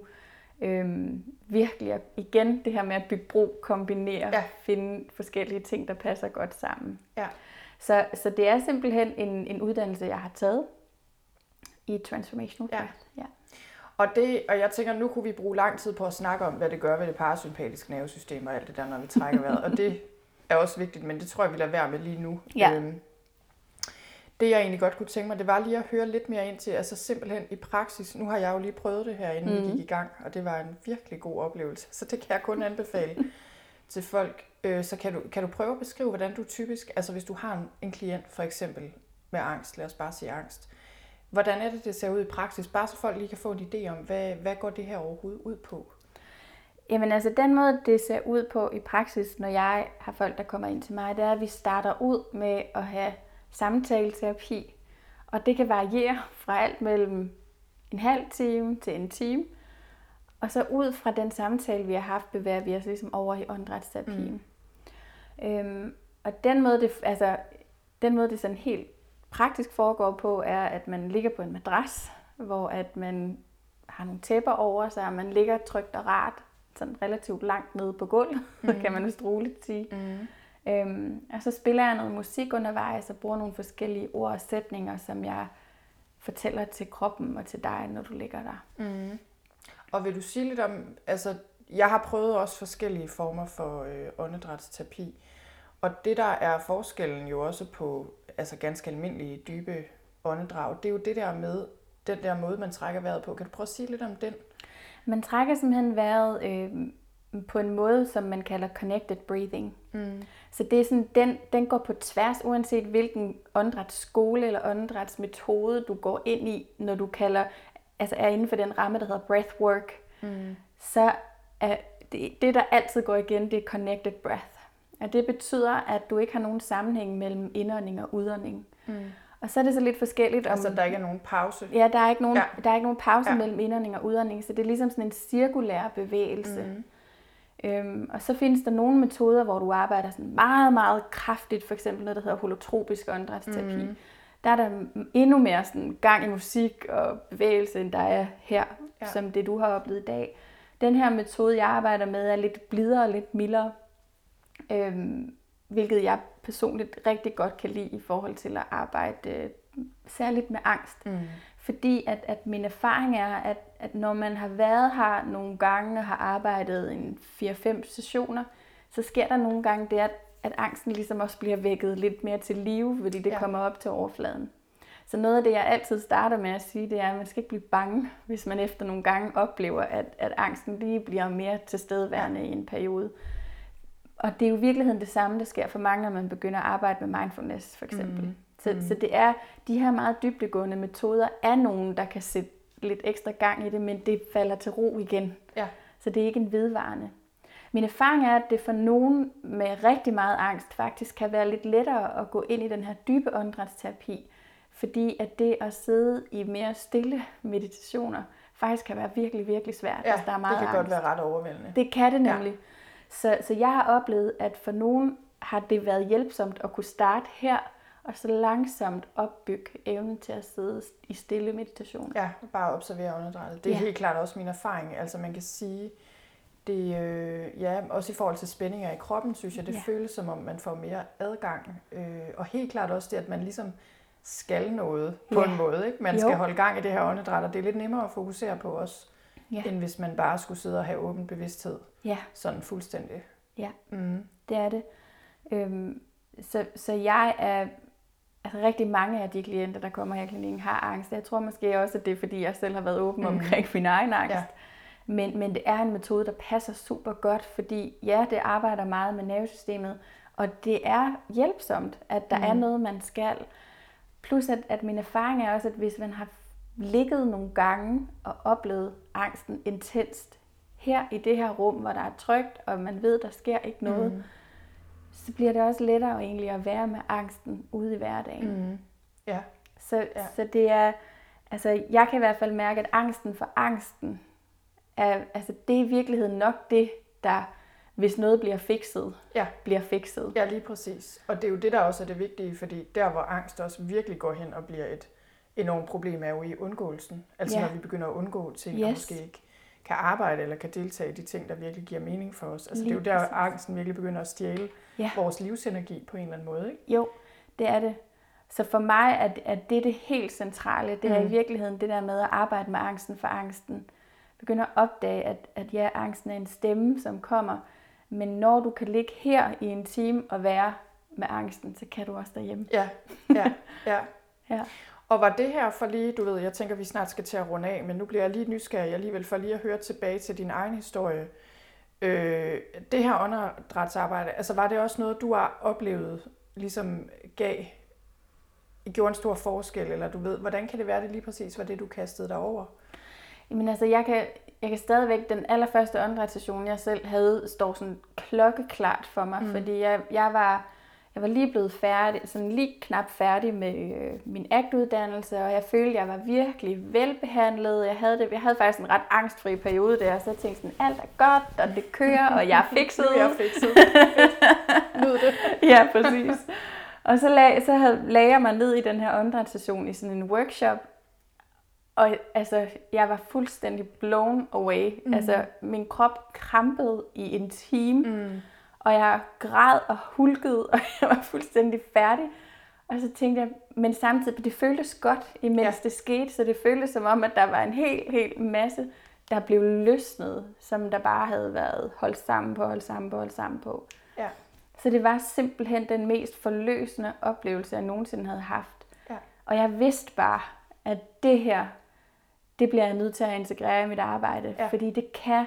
Øhm, virkelig, og igen det her med at bygge bro, kombinere, ja. finde forskellige ting, der passer godt sammen. Ja. Så, så det er simpelthen en, en uddannelse, jeg har taget i Transformational ja. ja. Og, det, og jeg tænker, nu kunne vi bruge lang tid på at snakke om, hvad det gør ved det parasympatiske nervesystem og alt det der, når vi trækker vejret. Og det er også vigtigt, men det tror jeg, vi lader være med lige nu. Ja. Øhm, det jeg egentlig godt kunne tænke mig, det var lige at høre lidt mere ind til, altså simpelthen i praksis. Nu har jeg jo lige prøvet det her, inden mm. vi gik i gang, og det var en virkelig god oplevelse. Så det kan jeg kun anbefale *laughs* til folk. Øh, så kan du, kan du prøve at beskrive, hvordan du typisk, altså hvis du har en, en klient for eksempel med angst, lad os bare sige angst, hvordan er det, det ser ud i praksis? Bare så folk lige kan få en idé om, hvad, hvad går det her overhovedet ud på? Jamen altså, den måde, det ser ud på i praksis, når jeg har folk, der kommer ind til mig, det er, at vi starter ud med at have samtaleterapi. Og det kan variere fra alt mellem en halv time til en time. Og så ud fra den samtale, vi har haft, bevæger vi os ligesom over i åndedrætsterapien. Mm. Øhm, og den måde, det, altså, den måde, det sådan helt praktisk foregår på, er, at man ligger på en madras, hvor at man har nogle tæpper over sig, og man ligger trygt og rart, sådan relativt langt nede på gulvet, *laughs* mm. kan man vist roligt sige. Mm. Øhm, og så spiller jeg noget musik undervejs og bruger nogle forskellige ord og sætninger, som jeg fortæller til kroppen og til dig, når du ligger der. Mm. Og vil du sige lidt om, altså jeg har prøvet også forskellige former for øh, åndedrætsterapi, og det der er forskellen jo også på altså ganske almindelige dybe åndedrag, det er jo det der med, den der måde, man trækker vejret på. Kan du prøve at sige lidt om den? Man trækker simpelthen vejret øh, på en måde, som man kalder connected breathing. Mm. Så det er sådan, den, den går på tværs, uanset hvilken åndedrætsskole eller åndedrætsmetode du går ind i, når du kalder, altså er inden for den ramme, der hedder breathwork, mm. så er det, det, der altid går igen, det er connected breath. Og det betyder, at du ikke har nogen sammenhæng mellem indånding og udånding. Mm. Og så er det så lidt forskelligt. Om, altså, der ikke er nogen pause? Ja, der er ikke nogen, ja. der er ikke nogen pause ja. mellem indånding og udånding, så det er ligesom sådan en cirkulær bevægelse. Mm. Øhm, og så findes der nogle metoder, hvor du arbejder sådan meget, meget kraftigt, for eksempel noget, der hedder holotropisk åndedrætsterapi. Mm. Der er der endnu mere sådan gang i musik og bevægelse, end der er her, ja. som det du har oplevet i dag. Den her metode, jeg arbejder med, er lidt blidere og lidt mildere, øhm, hvilket jeg personligt rigtig godt kan lide i forhold til at arbejde øh, særligt med angst. Mm. Fordi at, at min erfaring er, at, at når man har været her nogle gange og har arbejdet en 4-5 sessioner, så sker der nogle gange det, at, at angsten ligesom også bliver vækket lidt mere til live, fordi det ja. kommer op til overfladen. Så noget af det, jeg altid starter med at sige, det er, at man skal ikke blive bange, hvis man efter nogle gange oplever, at, at angsten lige bliver mere tilstedeværende i en periode. Og det er jo i virkeligheden det samme, der sker for mange, når man begynder at arbejde med mindfulness, for eksempel. Mm. Så, mm. så det er de her meget dybdegående metoder, er nogen, der kan sætte lidt ekstra gang i det, men det falder til ro igen. Ja. Så det er ikke en vedvarende. Min erfaring er, at det for nogen med rigtig meget angst faktisk kan være lidt lettere at gå ind i den her dybe åndedrætsterapi, fordi at det at sidde i mere stille meditationer faktisk kan være virkelig, virkelig svært, ja, hvis der er meget det kan angst. godt være ret overvældende. Det kan det nemlig. Ja. Så, så jeg har oplevet, at for nogen har det været hjælpsomt at kunne starte her, og så langsomt opbygge evnen til at sidde i stille meditation. Ja, bare observere åndedrættet. Det er ja. helt klart også min erfaring. Altså man kan sige, det, øh, ja, også i forhold til spændinger i kroppen, synes jeg, det ja. føles som om, man får mere adgang. Øh, og helt klart også det, at man ligesom skal noget på ja. en måde. Ikke? Man jo. skal holde gang i det her åndedræt, og det er lidt nemmere at fokusere på også ja. end hvis man bare skulle sidde og have åben bevidsthed. Ja. Sådan fuldstændig. Ja, mm. det er det. Øhm, så, så jeg er, altså rigtig mange af de klienter, der kommer her i klinikken, har angst. Jeg tror måske også, at det er, fordi jeg selv har været åben mm. omkring min egen angst. Ja. Men, men det er en metode, der passer super godt, fordi ja, det arbejder meget med nervesystemet, og det er hjælpsomt, at der mm. er noget, man skal. Plus at, at min erfaring er også, at hvis man har ligget nogle gange og oplevet angsten intenst, her i det her rum, hvor der er trygt, og man ved, der sker ikke noget, mm. så bliver det også lettere egentlig at være med angsten ude i hverdagen. Mm. Ja. Så, ja. så det er, altså jeg kan i hvert fald mærke, at angsten for angsten, er, altså det er i virkeligheden nok det, der hvis noget bliver fikset, ja. bliver fikset. Ja, lige præcis. Og det er jo det, der også er det vigtige, fordi der, hvor angst også virkelig går hen og bliver et enormt problem, er jo i undgåelsen. Altså ja. når vi begynder at undgå ting, yes. og måske ikke kan arbejde eller kan deltage i de ting, der virkelig giver mening for os. Altså lige det er jo der, præcis. angsten virkelig begynder at stjæle ja. vores livsenergi på en eller anden måde. Ikke? Jo, det er det. Så for mig er, er det det helt centrale. Det er mm. i virkeligheden det der med at arbejde med angsten for angsten. Begynder at opdage, at, at ja, angsten er en stemme, som kommer, men når du kan ligge her i en time og være med angsten, så kan du også derhjemme. Ja, ja, ja. *laughs* ja. Og var det her for lige, du ved, jeg tænker, vi snart skal til at runde af, men nu bliver jeg lige nysgerrig alligevel for lige at høre tilbage til din egen historie. Øh, det her åndedrætsarbejde, altså var det også noget, du har oplevet, ligesom gav, gjorde en stor forskel, eller du ved, hvordan kan det være, det lige præcis var det, du kastede dig over? Jamen altså, jeg kan, jeg kan stadigvæk, den allerførste åndedrætssession, jeg selv havde, står sådan klokkeklart for mig, mm. fordi jeg, jeg var jeg var lige blevet færdig, sådan lige knap færdig med øh, min agtuddannelse, og jeg følte, at jeg var virkelig velbehandlet. Jeg havde, det, jeg havde faktisk en ret angstfri periode der, så jeg tænkte sådan, alt er godt, og det kører, og jeg er *laughs* fikset. nu er jeg fikset. Nyd det. *laughs* ja, præcis. Og så, lag, så havde, lagde jeg mig ned i den her åndedrætssession i sådan en workshop, og altså, jeg var fuldstændig blown away. Mm. Altså, min krop krampede i en time, mm. Og jeg græd og hulkede, og *laughs* jeg var fuldstændig færdig. Og så tænkte jeg, men samtidig, det føltes godt, imens ja. det skete, så det føltes som om, at der var en helt, helt masse, der blev løsnet, som der bare havde været holdt sammen på, holdt sammen på, holdt sammen på. Ja. Så det var simpelthen den mest forløsende oplevelse, jeg nogensinde havde haft. Ja. Og jeg vidste bare, at det her, det bliver jeg nødt til at integrere i mit arbejde, ja. fordi det kan,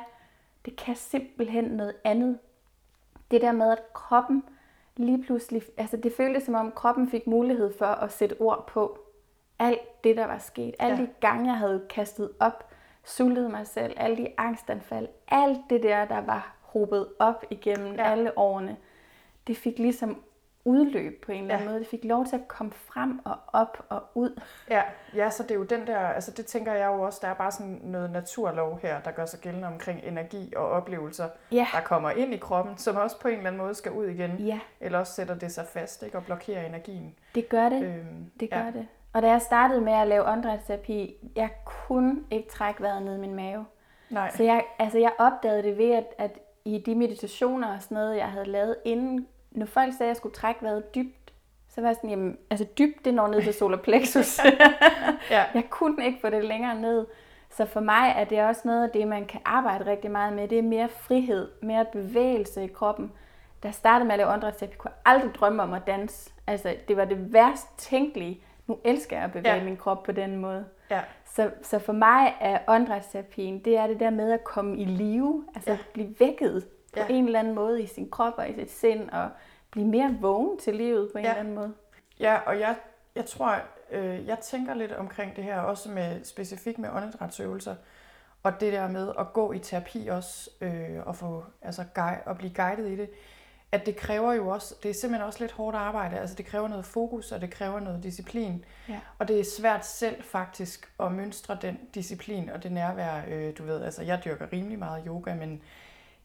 det kan simpelthen noget andet. Det der med, at kroppen lige pludselig, altså det føltes som om kroppen fik mulighed for at sætte ord på alt det, der var sket. Alle ja. de gange, jeg havde kastet op, sultet mig selv, alle de angstanfald, alt det der, der var hobet op igennem ja. alle årene, det fik ligesom udløb på en eller anden ja. måde. Det fik lov til at komme frem og op og ud. Ja, ja, så det er jo den der, altså det tænker jeg jo også, der er bare sådan noget naturlov her, der gør sig gældende omkring energi og oplevelser, ja. der kommer ind i kroppen, som også på en eller anden måde skal ud igen. Ja. Eller også sætter det sig fast, ikke, og blokerer energien. Det gør det. Øhm, det gør ja. det. Og da jeg startede med at lave åndedrætsterapi, jeg kunne ikke trække vejret ned i min mave. Nej. Så jeg, altså jeg opdagede det ved, at, at i de meditationer og sådan noget, jeg havde lavet inden når folk sagde, at jeg skulle trække vejret dybt, så var jeg sådan, jamen, altså dybt, det når ned til solar plexus. *laughs* ja. Jeg kunne ikke få det længere ned. Så for mig er det også noget af det, man kan arbejde rigtig meget med. Det er mere frihed, mere bevægelse i kroppen. Da jeg startede med at lave åndedrætsterapi, kunne jeg aldrig drømme om at danse. Altså, det var det værst tænkelige. Nu elsker jeg at bevæge ja. min krop på den måde. Ja. Så, så for mig er åndedrætsterapien, det er det der med at komme i live, altså ja. blive vækket på ja. en eller anden måde i sin krop og i sit sind, og blive mere vågen til livet på en ja. eller anden måde. Ja, og jeg, jeg tror, øh, jeg tænker lidt omkring det her, også med specifikt med åndedrætsøvelser, og det der med at gå i terapi også, øh, og få, altså, guide, og blive guidet i det, at det kræver jo også, det er simpelthen også lidt hårdt arbejde, altså det kræver noget fokus, og det kræver noget disciplin. Ja. Og det er svært selv faktisk at mønstre den disciplin og det nærvær, øh, du ved, altså jeg dyrker rimelig meget yoga, men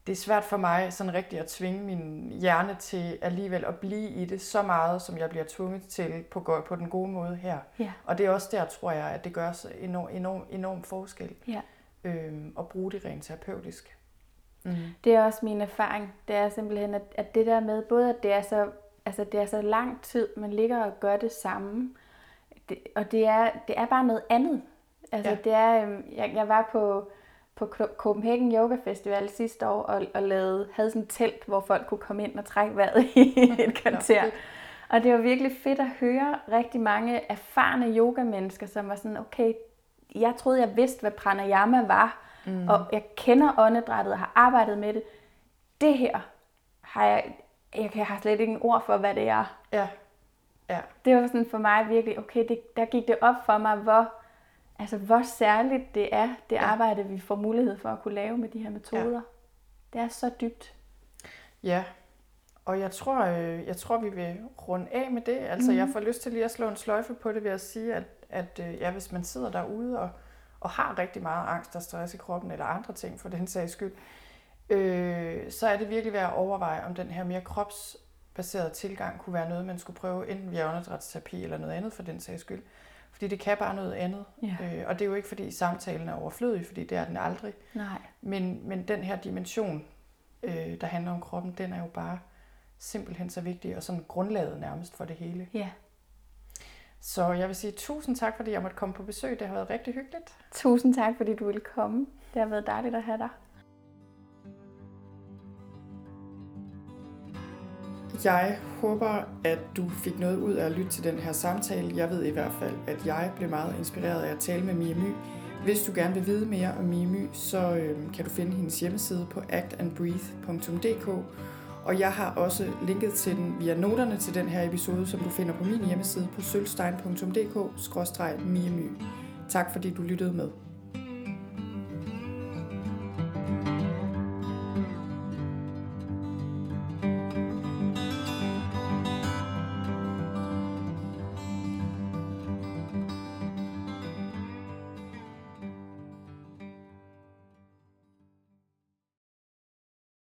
det er svært for mig sådan rigtigt at tvinge min hjerne til alligevel at blive i det så meget, som jeg bliver tvunget til på, på den gode måde her. Ja. Og det er også der, tror jeg, at det gør så enorm, enorm, enorm forskel ja. øhm, at bruge det rent terapeutisk. Mm. Det er også min erfaring. Det er simpelthen, at, at det der med, både at det er så, altså det er så lang tid, man ligger og gør det samme, det, og det er, det er bare noget andet. Altså ja. det er, øhm, jeg, jeg var på på Copenhagen Yoga Festival sidste år og, og lavede, havde sådan et telt, hvor folk kunne komme ind og trække vejret i *laughs* et kvarter. Og det var virkelig fedt at høre rigtig mange erfarne yoga-mennesker, som var sådan, okay, jeg troede, jeg vidste, hvad pranayama var, mm. og jeg kender åndedrættet og har arbejdet med det. Det her har jeg, jeg har slet ikke en ord for, hvad det er. Ja. ja. Det var sådan for mig virkelig, okay, det, der gik det op for mig, hvor, altså, hvor særligt det er, det ja. arbejde, vi får mulighed for at kunne lave med de her metoder. Ja. Det er så dybt. Ja, og jeg tror, øh, jeg tror, vi vil runde af med det. Altså, mm. jeg får lyst til lige at slå en sløjfe på det ved at sige, at, at øh, ja, hvis man sidder derude og, og har rigtig meget angst og stress i kroppen, eller andre ting for den sags skyld, øh, så er det virkelig værd at overveje, om den her mere kropsbaserede tilgang kunne være noget, man skulle prøve enten via åndedrætsterapi eller noget andet for den sags skyld. Fordi det kan bare noget andet. Ja. Øh, og det er jo ikke, fordi samtalen er overflødig, fordi det er den aldrig. Nej. Men, men den her dimension, øh, der handler om kroppen, den er jo bare simpelthen så vigtig, og sådan grundlaget nærmest for det hele. Ja. Så jeg vil sige tusind tak, fordi jeg måtte komme på besøg. Det har været rigtig hyggeligt. Tusind tak, fordi du ville komme. Det har været dejligt at have dig. Jeg håber, at du fik noget ud af at lytte til den her samtale. Jeg ved i hvert fald, at jeg blev meget inspireret af at tale med Mia My. Hvis du gerne vil vide mere om Mia My, så øh, kan du finde hendes hjemmeside på actandbreathe.dk og jeg har også linket til den via noterne til den her episode, som du finder på min hjemmeside på sølvstein.dk-miemy. Tak fordi du lyttede med.